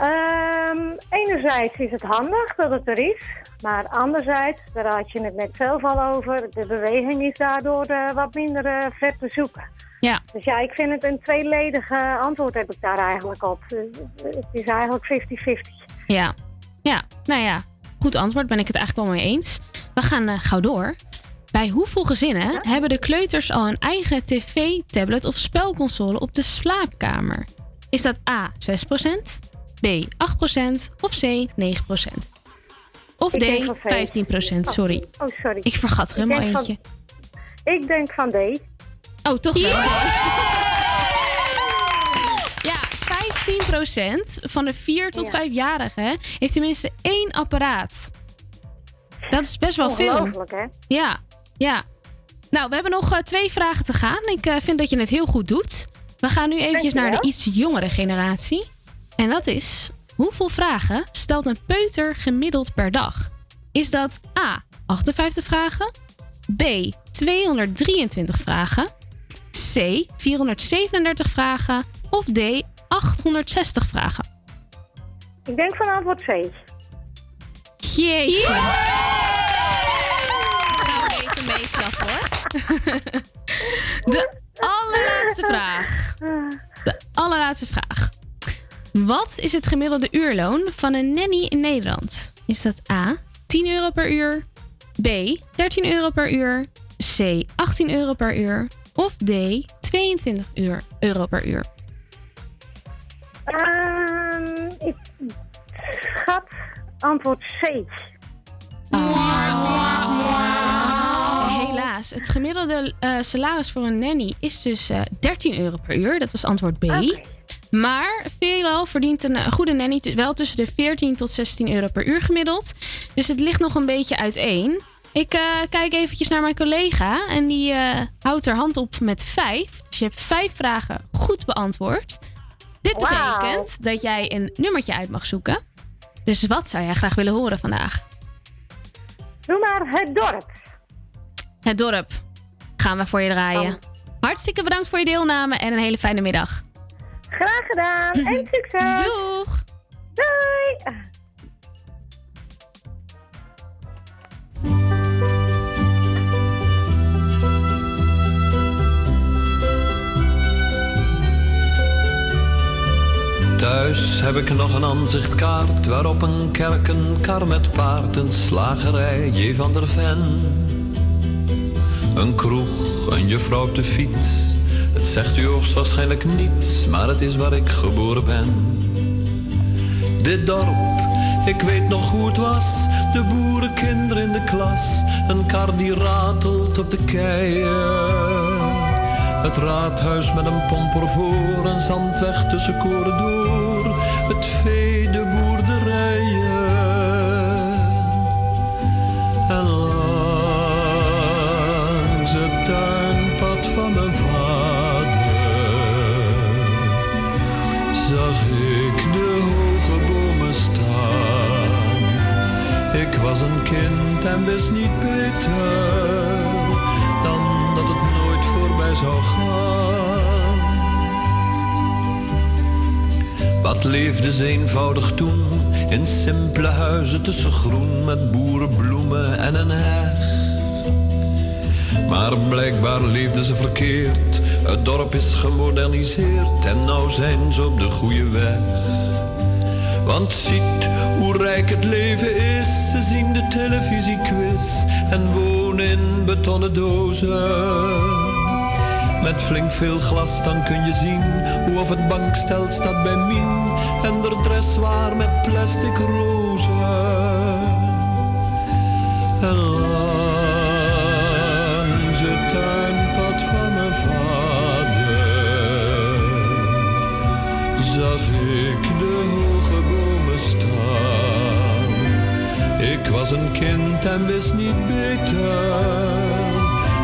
Um, enerzijds is het handig dat het er is. Maar anderzijds, daar had je het net zelf al over, de beweging is daardoor uh, wat minder uh, ver te zoeken. Ja. Dus ja, ik vind het een tweeledige antwoord heb ik daar eigenlijk op. Het is eigenlijk 50-50. Ja. Ja, nou ja, goed antwoord, ben ik het eigenlijk wel mee eens. We gaan gauw door. Bij hoeveel gezinnen ja? hebben de kleuters al een eigen tv, tablet of spelconsole op de slaapkamer? Is dat A 6%, B 8% of C 9%? Of D 15%, sorry. Oh, oh, sorry. Ik vergat er helemaal eentje. Van, ik denk van D. Oh, toch wel? Ja, 15% van de 4 tot 5-jarigen heeft tenminste één apparaat. Dat is best wel veel. Hè? Ja, ja. Nou, we hebben nog uh, twee vragen te gaan. Ik uh, vind dat je het heel goed doet. We gaan nu eventjes naar de iets jongere generatie. En dat is... Hoeveel vragen stelt een peuter gemiddeld per dag? Is dat A. 58 vragen? B. 223 vragen? C. 437 vragen? Of D. 860 vragen? Ik denk van antwoord C. Jeetje. Gaan we even meeklappen hoor. De allerlaatste vraag. De allerlaatste vraag. Wat is het gemiddelde uurloon van een nanny in Nederland? Is dat A. 10 euro per uur? B. 13 euro per uur? C. 18 euro per uur? Of D. 22 uur, euro per uur? Um, ik schat antwoord C. Helaas, het gemiddelde uh, salaris voor een nanny is dus uh, 13 euro per uur. Dat was antwoord B. Okay. Maar veelal verdient een, een goede nanny wel tussen de 14 tot 16 euro per uur gemiddeld. Dus het ligt nog een beetje uiteen. Ik eh, kijk eventjes naar mijn collega en die eh, houdt haar hand op met vijf. Dus je hebt vijf vragen goed beantwoord. Dit betekent dat jij een nummertje uit mag zoeken. Dus wat zou jij graag willen horen vandaag? Doe maar het dorp. Het dorp. Gaan we voor je draaien. Hartstikke bedankt voor je deelname en een hele fijne middag. Graag gedaan en succes. Doeg. Doei. Thuis heb ik nog een aanzichtkaart waarop een kerk, een kar met paard, een slagerij, J. van der Ven. Een kroeg, een juffrouw op de fiets. Zegt u hoogstwaarschijnlijk niets, maar het is waar ik geboren ben. Dit dorp, ik weet nog hoe het was. De boerenkinderen in de klas. Een kar die ratelt op de keien. Het raadhuis met een pomper voor, een zandweg tussen koren door. Was een kind en wist niet beter dan dat het nooit voorbij zou gaan. Wat leefde ze eenvoudig toen in simpele huizen tussen groen met boerenbloemen en een heg. Maar blijkbaar leefden ze verkeerd. Het dorp is gemoderniseerd en nou zijn ze op de goede weg. Want ziet hoe rijk het leven is. Ze zien de televisiequiz en wonen in betonnen dozen. Met flink veel glas dan kun je zien hoe of het bankstel staat bij Mien. En de dress waar met plastic rozen. En langs het tuinpad van mijn vader zag ik de bomen Ik was een kind en wist niet beter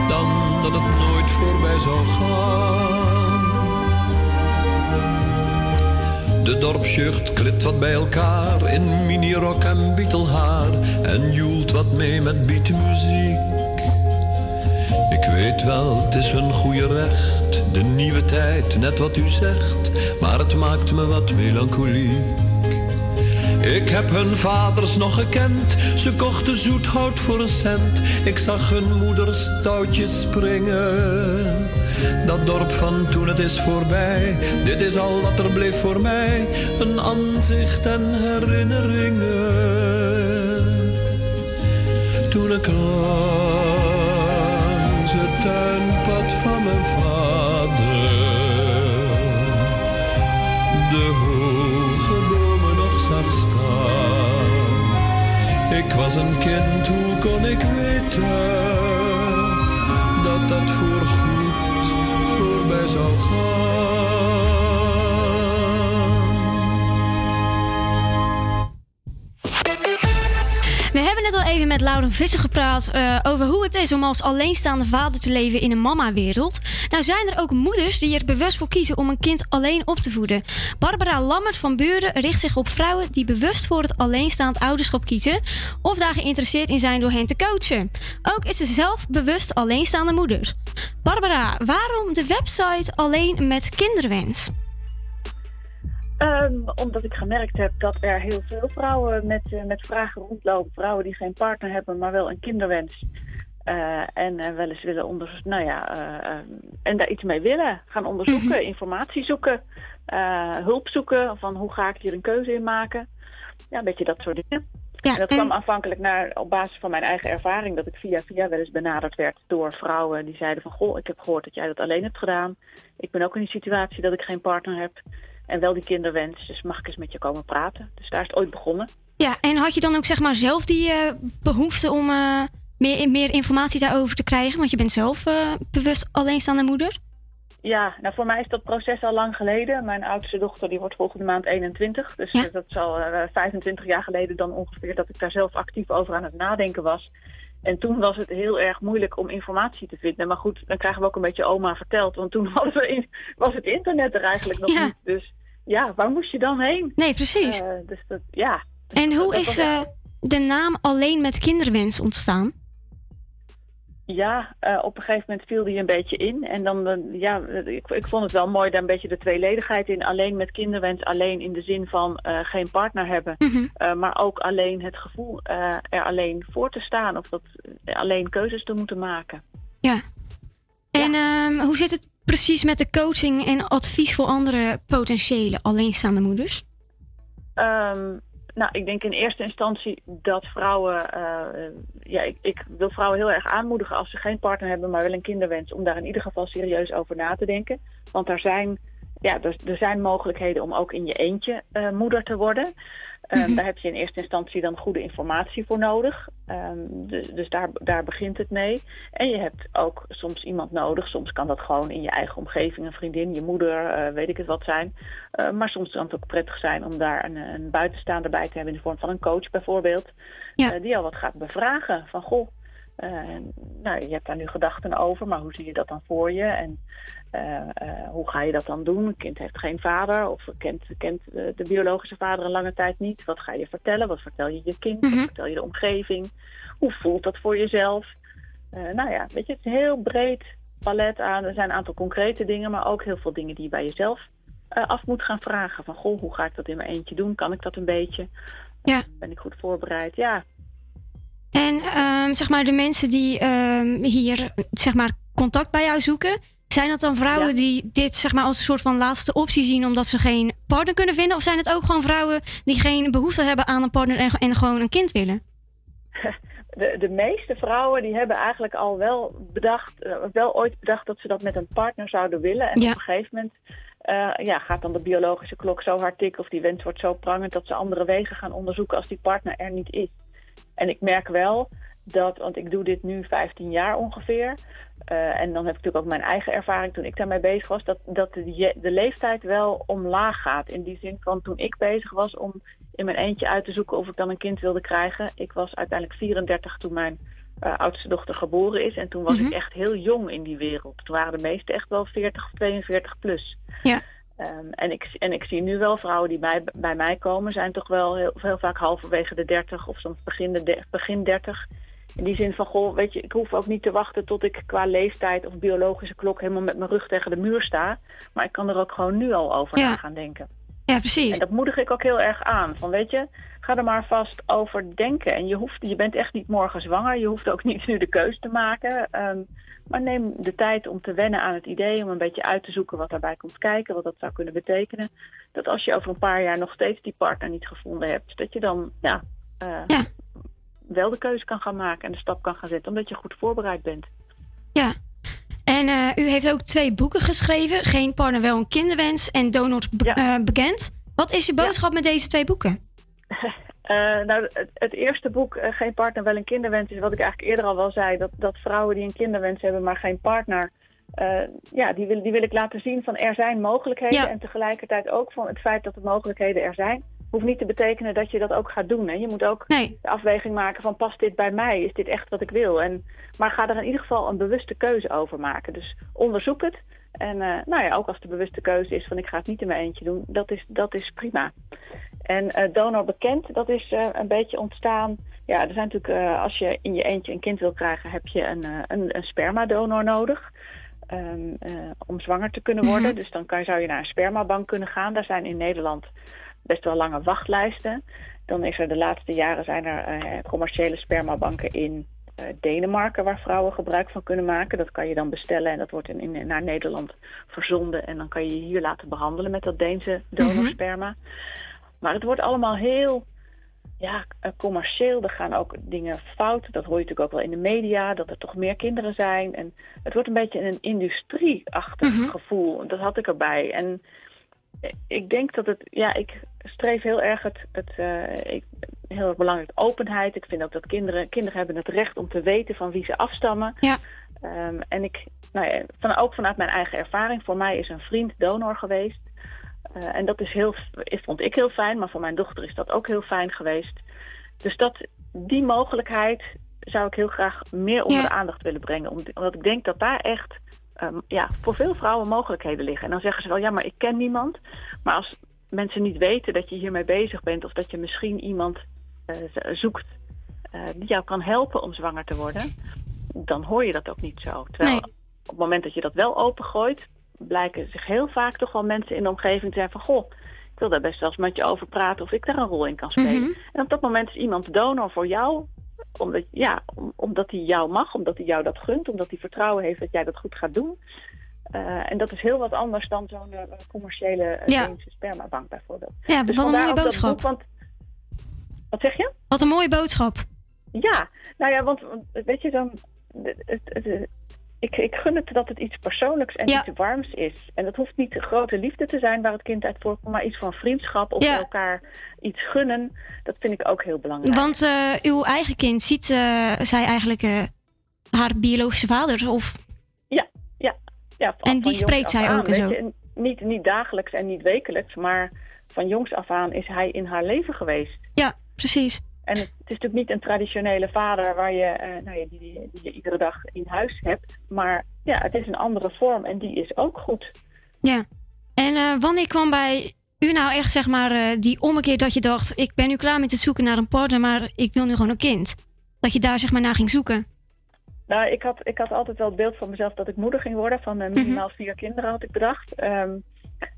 dan dat het nooit voorbij zou gaan. De dorpsjeugd klit wat bij elkaar in minirok en bietelhaar en joelt wat mee met beatmuziek. Ik weet wel, het is hun goede recht, de nieuwe tijd, net wat u zegt, maar het maakt me wat melancholiek. Ik heb hun vaders nog gekend, ze kochten zoet hout voor een cent. Ik zag hun moeders touwtjes springen. Dat dorp van toen het is voorbij, dit is al wat er bleef voor mij. Een aanzicht en herinneringen. Toen ik langs het tuinpad van mijn vader de hoge zag. Ik was een kind, hoe kon ik weten dat dat voorgoed voorbij zou gaan? We hebben net al even met Lauren Visser gepraat eh, over hoe het is om als alleenstaande vader te leven in een mama-wereld. Nou zijn er ook moeders die er bewust voor kiezen om een kind alleen op te voeden. Barbara Lammert van Buren richt zich op vrouwen die bewust voor het alleenstaand ouderschap kiezen of daar geïnteresseerd in zijn door hen te coachen. Ook is ze zelf bewust alleenstaande moeder. Barbara, waarom de website Alleen met Kinderwens? Ehm, omdat ik gemerkt heb dat er heel veel vrouwen met, eh, met vragen rondlopen. Vrouwen die geen partner hebben, maar wel een kinderwens. Eh, en eh, wel eens willen onder, nou ja, eh, en daar iets mee willen. Gaan onderzoeken, informatie zoeken, hulp zoeken. Van hoe ga ik hier een keuze in maken? Ja, een beetje dat soort dingen. en dat kwam aanvankelijk naar, op basis van mijn eigen ervaring. Dat ik via via wel eens benaderd werd door vrouwen die zeiden van... Goh, ik heb gehoord dat jij dat alleen hebt gedaan. Ik ben ook in die situatie dat ik geen partner heb. En wel die kinderwens, dus mag ik eens met je komen praten. Dus daar is het ooit begonnen. Ja, en had je dan ook zeg maar zelf die eh, behoefte om meer, meer informatie daarover te krijgen? Want je bent zelf eh, bewust alleenstaande moeder. Ja, nou voor mij is dat proces al lang geleden. Mijn oudste dochter die wordt volgende maand 21. Dus eh, dat is al eh, 25 jaar geleden dan ongeveer dat ik daar zelf actief over aan het nadenken was. En toen was het heel erg moeilijk om informatie te vinden. Maar goed, dan krijgen we ook een beetje oma verteld. Want toen hadden we in- was het internet er eigenlijk nog Ja. niet. Dus ja, waar moest je dan heen? Nee, precies. Eh, dus dat, ja. En hoe dat is echt- de naam Alleen met Kinderwens ontstaan? Ja, eh, op een gegeven moment viel die een beetje in. En dan, eh, ja, ik, ik vond het wel mooi daar een beetje de tweeledigheid in. Alleen met kinderwens, alleen in de zin van eh, geen partner hebben. Eh, maar ook alleen het gevoel eh, er alleen voor te staan. Of dat eh, alleen keuzes te moeten maken. Ja. En ehm, hoe zit het precies met de coaching en advies voor andere potentiële alleenstaande moeders? Ehm, nou, ik denk in eerste instantie dat vrouwen. eh, ja, ik, ik wil vrouwen heel erg aanmoedigen als ze geen partner hebben, maar wel een kinderwens, om daar in ieder geval serieus over na te denken. Want er zijn, ja, er, er zijn mogelijkheden om ook in je eentje eh, moeder te worden. Ehm, Daar heb je in eerste instantie dan goede informatie voor nodig. Ehm, dus dus daar, daar begint het mee. En je hebt ook soms iemand nodig. Soms kan dat gewoon in je eigen omgeving, een vriendin, je moeder, eh, weet ik het wat zijn. Eh, maar soms kan het ook prettig zijn om daar een, een buitenstaander bij te hebben in de vorm van een coach bijvoorbeeld. eh, die al wat gaat bevragen van goh. Eh, nou, je hebt daar nu gedachten over, maar hoe zie je dat dan voor je? En eh, eh, hoe ga je dat dan doen? Een kind heeft geen vader of kent, kent eh, de biologische vader een lange tijd niet. Wat ga je vertellen? Wat vertel je je kind? Wat vertel je de omgeving? Hoe voelt dat voor jezelf? Nou ja, weet je, het is een heel breed palet aan. Er zijn een aantal concrete dingen, maar ook heel veel dingen die je bij jezelf af moet gaan vragen. Van goh, hoe ga ik dat in mijn eentje doen? Kan ik dat een beetje? Ja. Ben ik goed voorbereid? Ja, En ehm, zeg maar de mensen die ehm, hier zeg maar, contact bij jou zoeken, zijn dat dan vrouwen die dit zeg maar, als een soort van laatste optie zien omdat ze geen partner kunnen vinden? Of zijn het ook gewoon vrouwen die geen behoefte hebben aan een partner en, en gewoon een kind willen? de, de meeste vrouwen die hebben eigenlijk al wel bedacht, eh, wel ooit bedacht dat ze dat met een partner zouden willen. En Ja. op een gegeven moment eh, ja, gaat dan de biologische klok zo hard tikken of die wens wordt zo prangend dat ze andere wegen gaan onderzoeken als die partner er niet is. En ik merk wel dat, want ik doe dit nu 15 jaar ongeveer. eh, en dan heb ik natuurlijk ook mijn eigen ervaring toen ik daarmee bezig was, dat, dat de, de leeftijd wel omlaag gaat. In die zin van toen ik bezig was om in mijn eentje uit te zoeken of ik dan een kind wilde krijgen. Ik was uiteindelijk 34 toen mijn eh, oudste dochter geboren is. En toen was ik echt heel jong in die wereld. Toen waren de meesten echt wel 40 of 42 plus. Ja. Ehm, en, ik, en ik zie nu wel vrouwen die bij, bij mij komen, zijn toch wel heel, heel vaak halverwege de 30 of soms begin, de begin 30. In die zin van, goh, weet je, ik hoef ook niet te wachten tot ik qua leeftijd of biologische klok helemaal met mijn rug tegen de muur sta. Maar ik kan er ook gewoon nu al over Ja. na gaan denken. Ja, precies. En dat moedig ik ook heel erg aan. Van weet je, ga er maar vast over denken. En je, hoeft, je bent echt niet morgen zwanger. Je hoeft ook niet nu de keus te maken. Ehm, maar neem de tijd om te wennen aan het idee. Om een beetje uit te zoeken wat daarbij komt kijken. Wat dat zou kunnen betekenen. Dat als je over een paar jaar nog steeds die partner niet gevonden hebt. Dat je dan ja, eh, wel de keuze kan gaan maken. En de stap kan gaan zetten. Omdat je goed voorbereid bent. Ja. En eh, u heeft ook twee boeken geschreven. Geen partner, wel een kinderwens en donor be- eh, bekend. Wat is je boodschap met deze twee boeken? Eh, nou, het, het eerste boek, eh, Geen partner, wel een kinderwens, is wat ik eigenlijk eerder al wel zei. Dat, dat vrouwen die een kinderwens hebben, maar geen partner. eh, ja, die wil, die wil ik laten zien van er zijn mogelijkheden. En tegelijkertijd ook van het feit dat de mogelijkheden er zijn. Hoeft niet te betekenen dat je dat ook gaat doen. Hè. Je moet ook de afweging maken van past dit bij mij? Is dit echt wat ik wil? En, maar ga er in ieder geval een bewuste keuze over maken. Dus onderzoek het. En nou ja, ook als de bewuste keuze is van ik ga het niet in mijn eentje doen, dat is, dat is prima. En eh, donor bekend, dat is eh, een beetje ontstaan. Ja, er zijn natuurlijk, eh, als je in je eentje een kind wil krijgen, heb je een, een, een spermadonor nodig. ehm, eh, om zwanger te kunnen worden. Dus dan kan, zou je naar een spermabank kunnen gaan. Daar zijn in Nederland best wel lange wachtlijsten. Dan is er de laatste jaren zijn er eh, commerciële spermabanken in Denemarken waar vrouwen gebruik van kunnen maken. Dat kan je dan bestellen en dat wordt in, in- naar Nederland verzonden. En dan kan je je hier laten behandelen met dat Deense donorsperma. Maar het wordt allemaal heel ja, eh, commercieel. Er gaan ook dingen fout. Dat hoor je natuurlijk ook wel in de media, dat er toch meer kinderen zijn. En het wordt een beetje een industrieachtig gevoel. Dat had ik erbij. En ik denk dat het, ja, ik streef heel erg het, het eh, ik, heel erg belangrijk openheid. Ik vind ook dat kinderen, kinderen hebben het recht om te weten van wie ze afstammen. Ja. Ehm, en ik, nou ja, van, ook vanuit mijn eigen ervaring, voor mij is een vriend donor geweest. Eh, en dat is heel, vond ik heel fijn, maar voor mijn dochter is dat ook heel fijn geweest. Dus dat, die mogelijkheid zou ik heel graag meer onder de aandacht willen brengen. Om- Omdat ik denk dat daar echt ehm, ja, voor veel vrouwen mogelijkheden liggen. En dan zeggen ze wel, ja, maar ik ken niemand. Maar als mensen niet weten dat je hiermee bezig bent... of dat je misschien iemand eh, zoekt eh, die jou kan helpen om zwanger te worden... dan hoor je dat ook niet zo. Terwijl op het moment dat je dat wel opengooit... blijken zich heel vaak toch wel mensen in de omgeving te zijn van... goh, ik wil daar best wel eens met je over praten of ik daar een rol in kan spelen. Mhm. En op dat moment is iemand donor voor jou, omdat, ja, om- omdat hij jou mag, omdat hij jou dat gunt, omdat hij vertrouwen heeft dat jij dat goed gaat doen. Eh, en dat is heel wat anders dan zo'n eh, commerciële uh, Ja. spermabank bijvoorbeeld. Ja, Dus wat een vandaar mooie boodschap. boek, want, wat zeg je? Wat een mooie boodschap. Ja, nou ja, want want, weet je, dan, het, het, het- ik, ik gun het dat het iets persoonlijks en iets warms is. En dat hoeft niet de grote liefde te zijn waar het kind uit voorkomt, maar iets van vriendschap of Ja. elkaar iets gunnen. Dat vind ik ook heel belangrijk. Want eh, uw eigen kind ziet eh, zij eigenlijk eh, haar biologische vader? Of... Ja, ja. ja En die spreekt zij aan, ook en zo? je. Niet, niet dagelijks en niet wekelijks, maar van jongs af aan is hij in haar leven geweest. Ja, precies. En het is natuurlijk niet een traditionele vader waar je, eh, nou ja, die, die je iedere dag in huis hebt. Maar ja, het is een andere vorm en die is ook goed. Ja. En eh, wanneer kwam bij u nou echt, zeg maar, eh, die ommekeer dat je dacht... ik ben nu klaar met het zoeken naar een partner, maar ik wil nu gewoon een kind? Dat je daar, zeg maar, naar ging zoeken? Nou, ik had, ik had altijd wel het beeld van mezelf dat ik moeder ging worden. Van minimaal vier kinderen had ik bedacht. Ehm,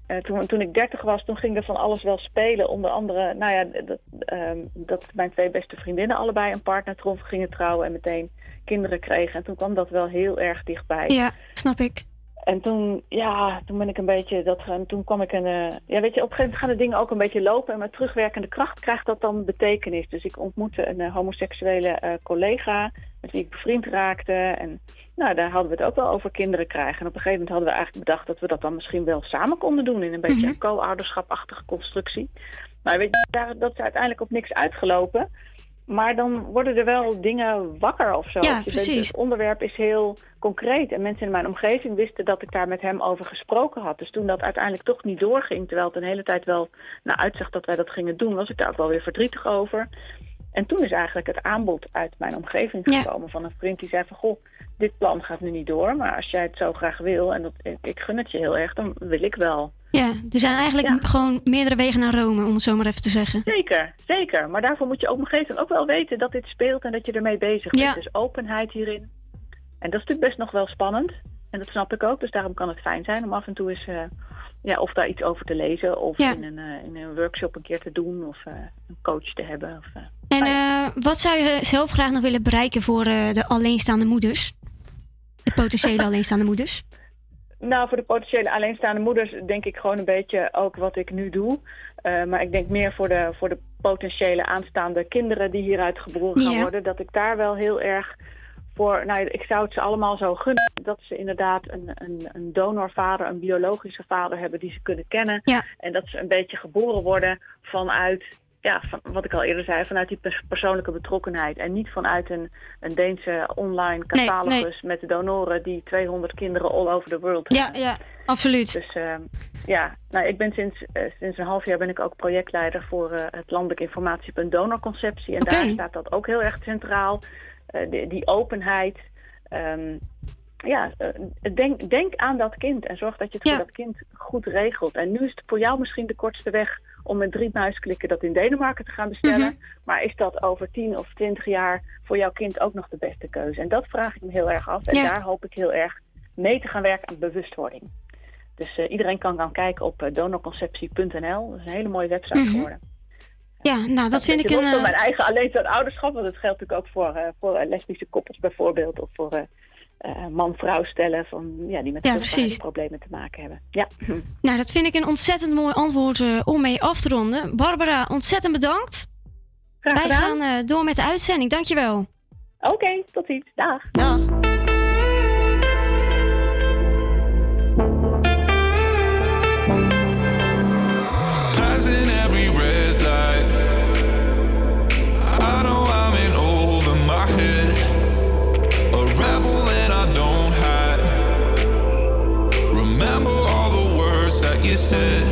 eh, toen, toen ik dertig was, toen ging er van alles wel spelen. Onder andere, nou ja, dat, ehm, dat mijn twee beste vriendinnen allebei een partner troffen, gingen trouwen en meteen kinderen kregen. En toen kwam dat wel heel erg dichtbij. Ja, snap ik. En toen, ja, toen ben ik een beetje, dat, en toen kwam ik een, eh, ja weet je, op een gegeven moment gaan de dingen ook een beetje lopen en met terugwerkende kracht krijgt dat dan betekenis. Dus ik ontmoette een eh, homoseksuele eh, collega met wie ik bevriend raakte en nou, daar hadden we het ook wel over kinderen krijgen. En op een gegeven moment hadden we eigenlijk bedacht dat we dat dan misschien wel samen konden doen in een beetje een co-ouderschapachtige constructie. Maar weet je, daar, dat is uiteindelijk op niks uitgelopen. Maar dan worden er wel dingen wakker of zo. Ja, bent- precies. Het onderwerp is heel concreet. En mensen in mijn omgeving wisten dat ik daar met hem over gesproken had. Dus toen dat uiteindelijk toch niet doorging, terwijl het een hele tijd wel naar uitzag dat wij dat gingen doen, was ik daar ook wel weer verdrietig over. En toen is eigenlijk het aanbod uit mijn omgeving gekomen van een vriend die zei van goh, dit plan gaat nu niet door, maar als jij het zo graag wil en dat, ik, ik gun het je heel erg, dan wil ik wel. Ja, er zijn eigenlijk gewoon meerdere wegen naar Rome, om het zo maar even te zeggen. Zeker, zeker. Maar daarvoor moet je op een gegeven moment ook wel weten dat dit speelt en dat je ermee bezig bent. Ja. Dus openheid hierin. En dat is natuurlijk best nog wel spannend. En dat snap ik ook. Dus daarom kan het fijn zijn om af en toe eens eh, ja, of daar iets over te lezen. Of Ja. in, een, eh, in een workshop een keer te doen. Of eh, een coach te hebben. Of, En eh, wat zou je zelf graag nog willen bereiken voor de alleenstaande moeders? De potentiële alleenstaande moeders? Nou, voor de potentiële alleenstaande moeders denk ik gewoon een beetje ook wat ik nu doe. Maar ik denk meer voor de, voor de potentiële aanstaande kinderen die hieruit geboren gaan Ja. worden. Dat ik daar wel heel erg voor. Nou, ik zou het ze allemaal zo gunnen dat ze inderdaad een, een, een donorvader, een biologische vader hebben die ze kunnen kennen. En dat ze een beetje geboren worden vanuit. Ja, van, wat ik al eerder zei, vanuit die pers- persoonlijke betrokkenheid. En niet vanuit een, een Deense online Nee, catalogus met de donoren die 200 kinderen all over the world Ja, ja, absoluut. dus ehm, ja, nou, ik ben sinds, eh, sinds een half jaar ben ik ook projectleider voor eh, het landelijk informatiepunt donorconceptie. En daar staat dat ook heel erg centraal. Eh, die, openheid. ehm, ja, eh, denk, denk aan dat kind en zorg dat je het voor dat kind goed regelt. En nu is het voor jou misschien de kortste weg om met drie muisklikken dat in Denemarken te gaan bestellen. Maar is dat over tien of twintig jaar voor jouw kind ook nog de beste keuze? En dat vraag ik me heel erg af. En Ja. daar hoop ik heel erg mee te gaan werken aan bewustwording. Dus eh, iedereen kan gaan kijken op eh, donorconceptie.nl. Dat is een hele mooie website Mhm. geworden. Ja, nou, dat vind ik een... Van eh, mijn eigen alleenstaand ouderschap, want dat geldt natuurlijk ook voor, eh, voor eh, lesbische koppels bijvoorbeeld. Of voor man-vrouw stellen van, ja, die met Ja, problemen te maken hebben. Ja. Nou, dat vind ik een ontzettend mooi antwoord om mee af te ronden. Barbara, ontzettend bedankt. Wij gaan door met de uitzending. Dankjewel. Oké, tot ziens. Dag. Dag. Said.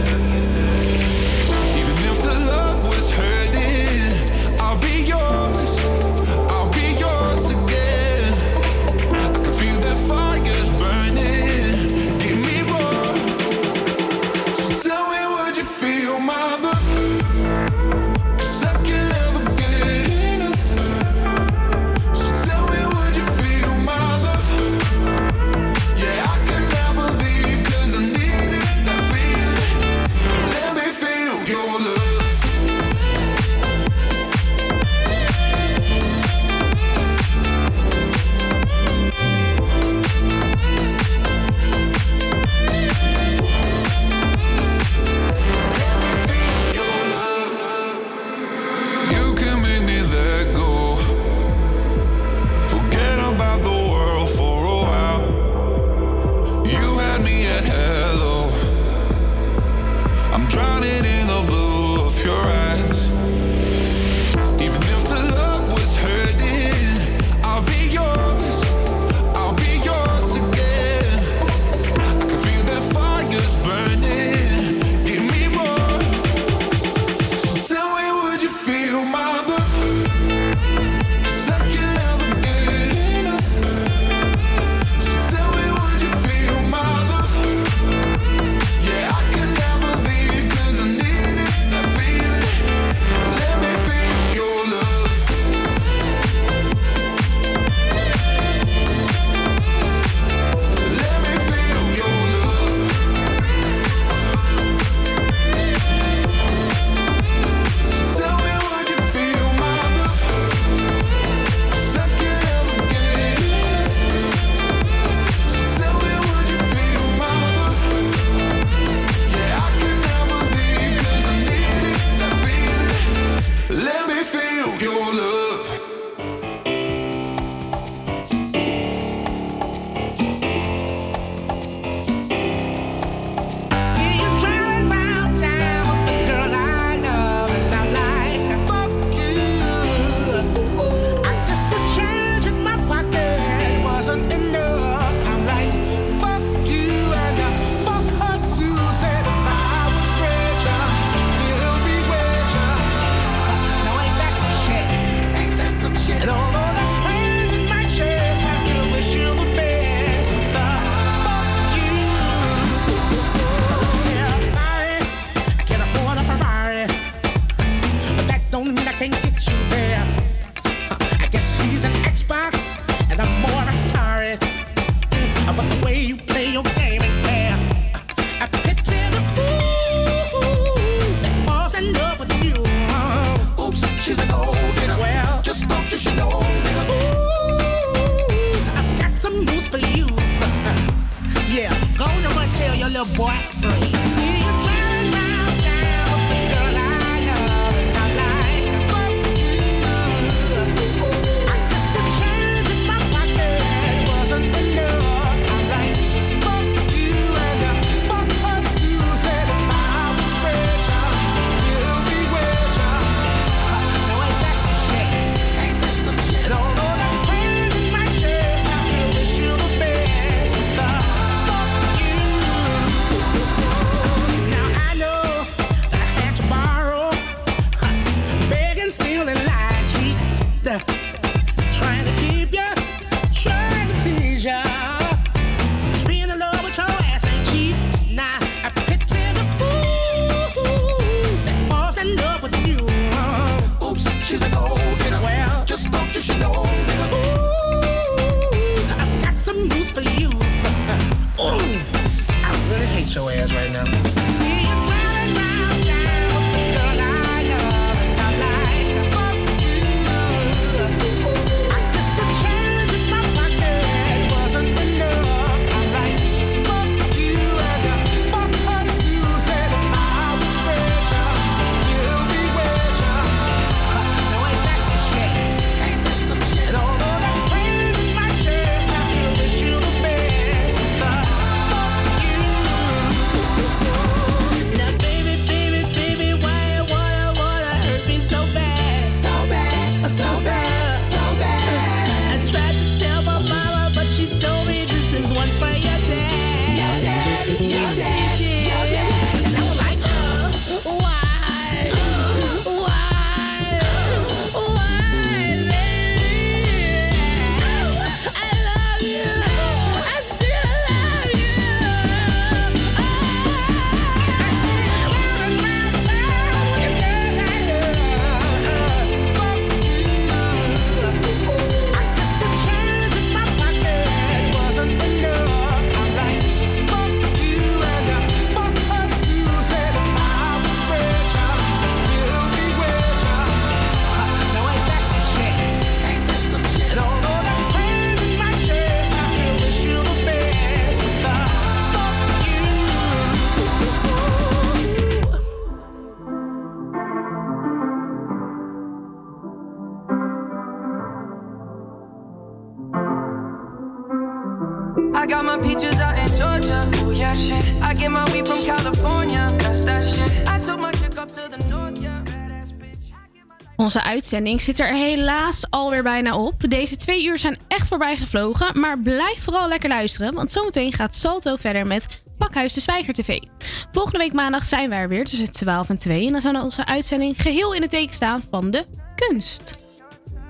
Uitzending zit er helaas alweer bijna op. Deze twee uur zijn echt voorbij gevlogen. Maar blijf vooral lekker luisteren. Want zometeen gaat Salto verder met Pakhuis de Zwijger TV. Volgende week maandag zijn wij er weer tussen 12 en 2. En dan zal onze uitzending geheel in het teken staan van de kunst.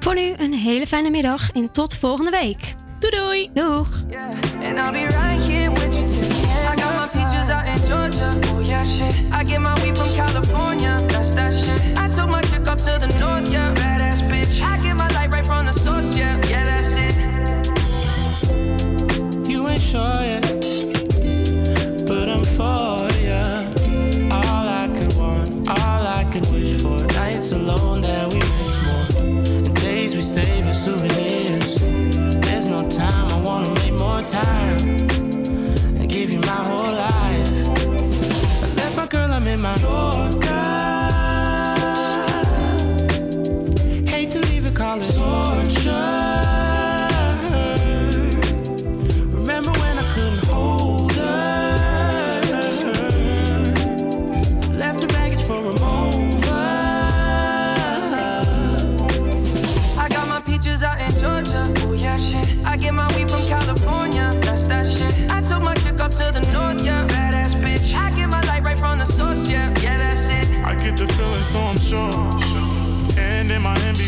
Voor nu een hele fijne middag en tot volgende week. Doei doei. Doeg. And I'll be right here with you till the end. I got my peaches out in Georgia. Oh yeah, up to the north, yeah. Badass bitch. I get my light right from the source, yeah. Yeah, that's it. You ain't sure yet, but I'm for ya. All I could want, all I could wish for. Nights alone that we miss more, and days we save as souvenirs. There's no time, I wanna make more time and give you my whole life. I left my girl, I'm in my Yorker.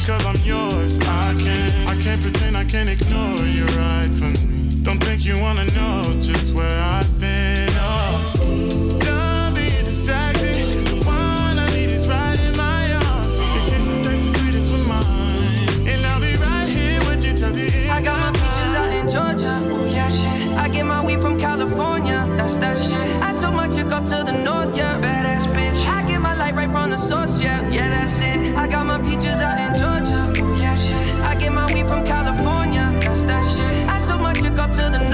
cause I'm yours. I can't, I can't pretend I can ignore you right from me. Don't think you wanna know just where I've been. Oh, don't be distracted. The one I need is right in my arms. Mine, and I'll be right here with you till the end. I got my peaches out in Georgia. Oh yeah, shit. I get my weed from California. That's that shit. I took my chick up to the north, yeah to the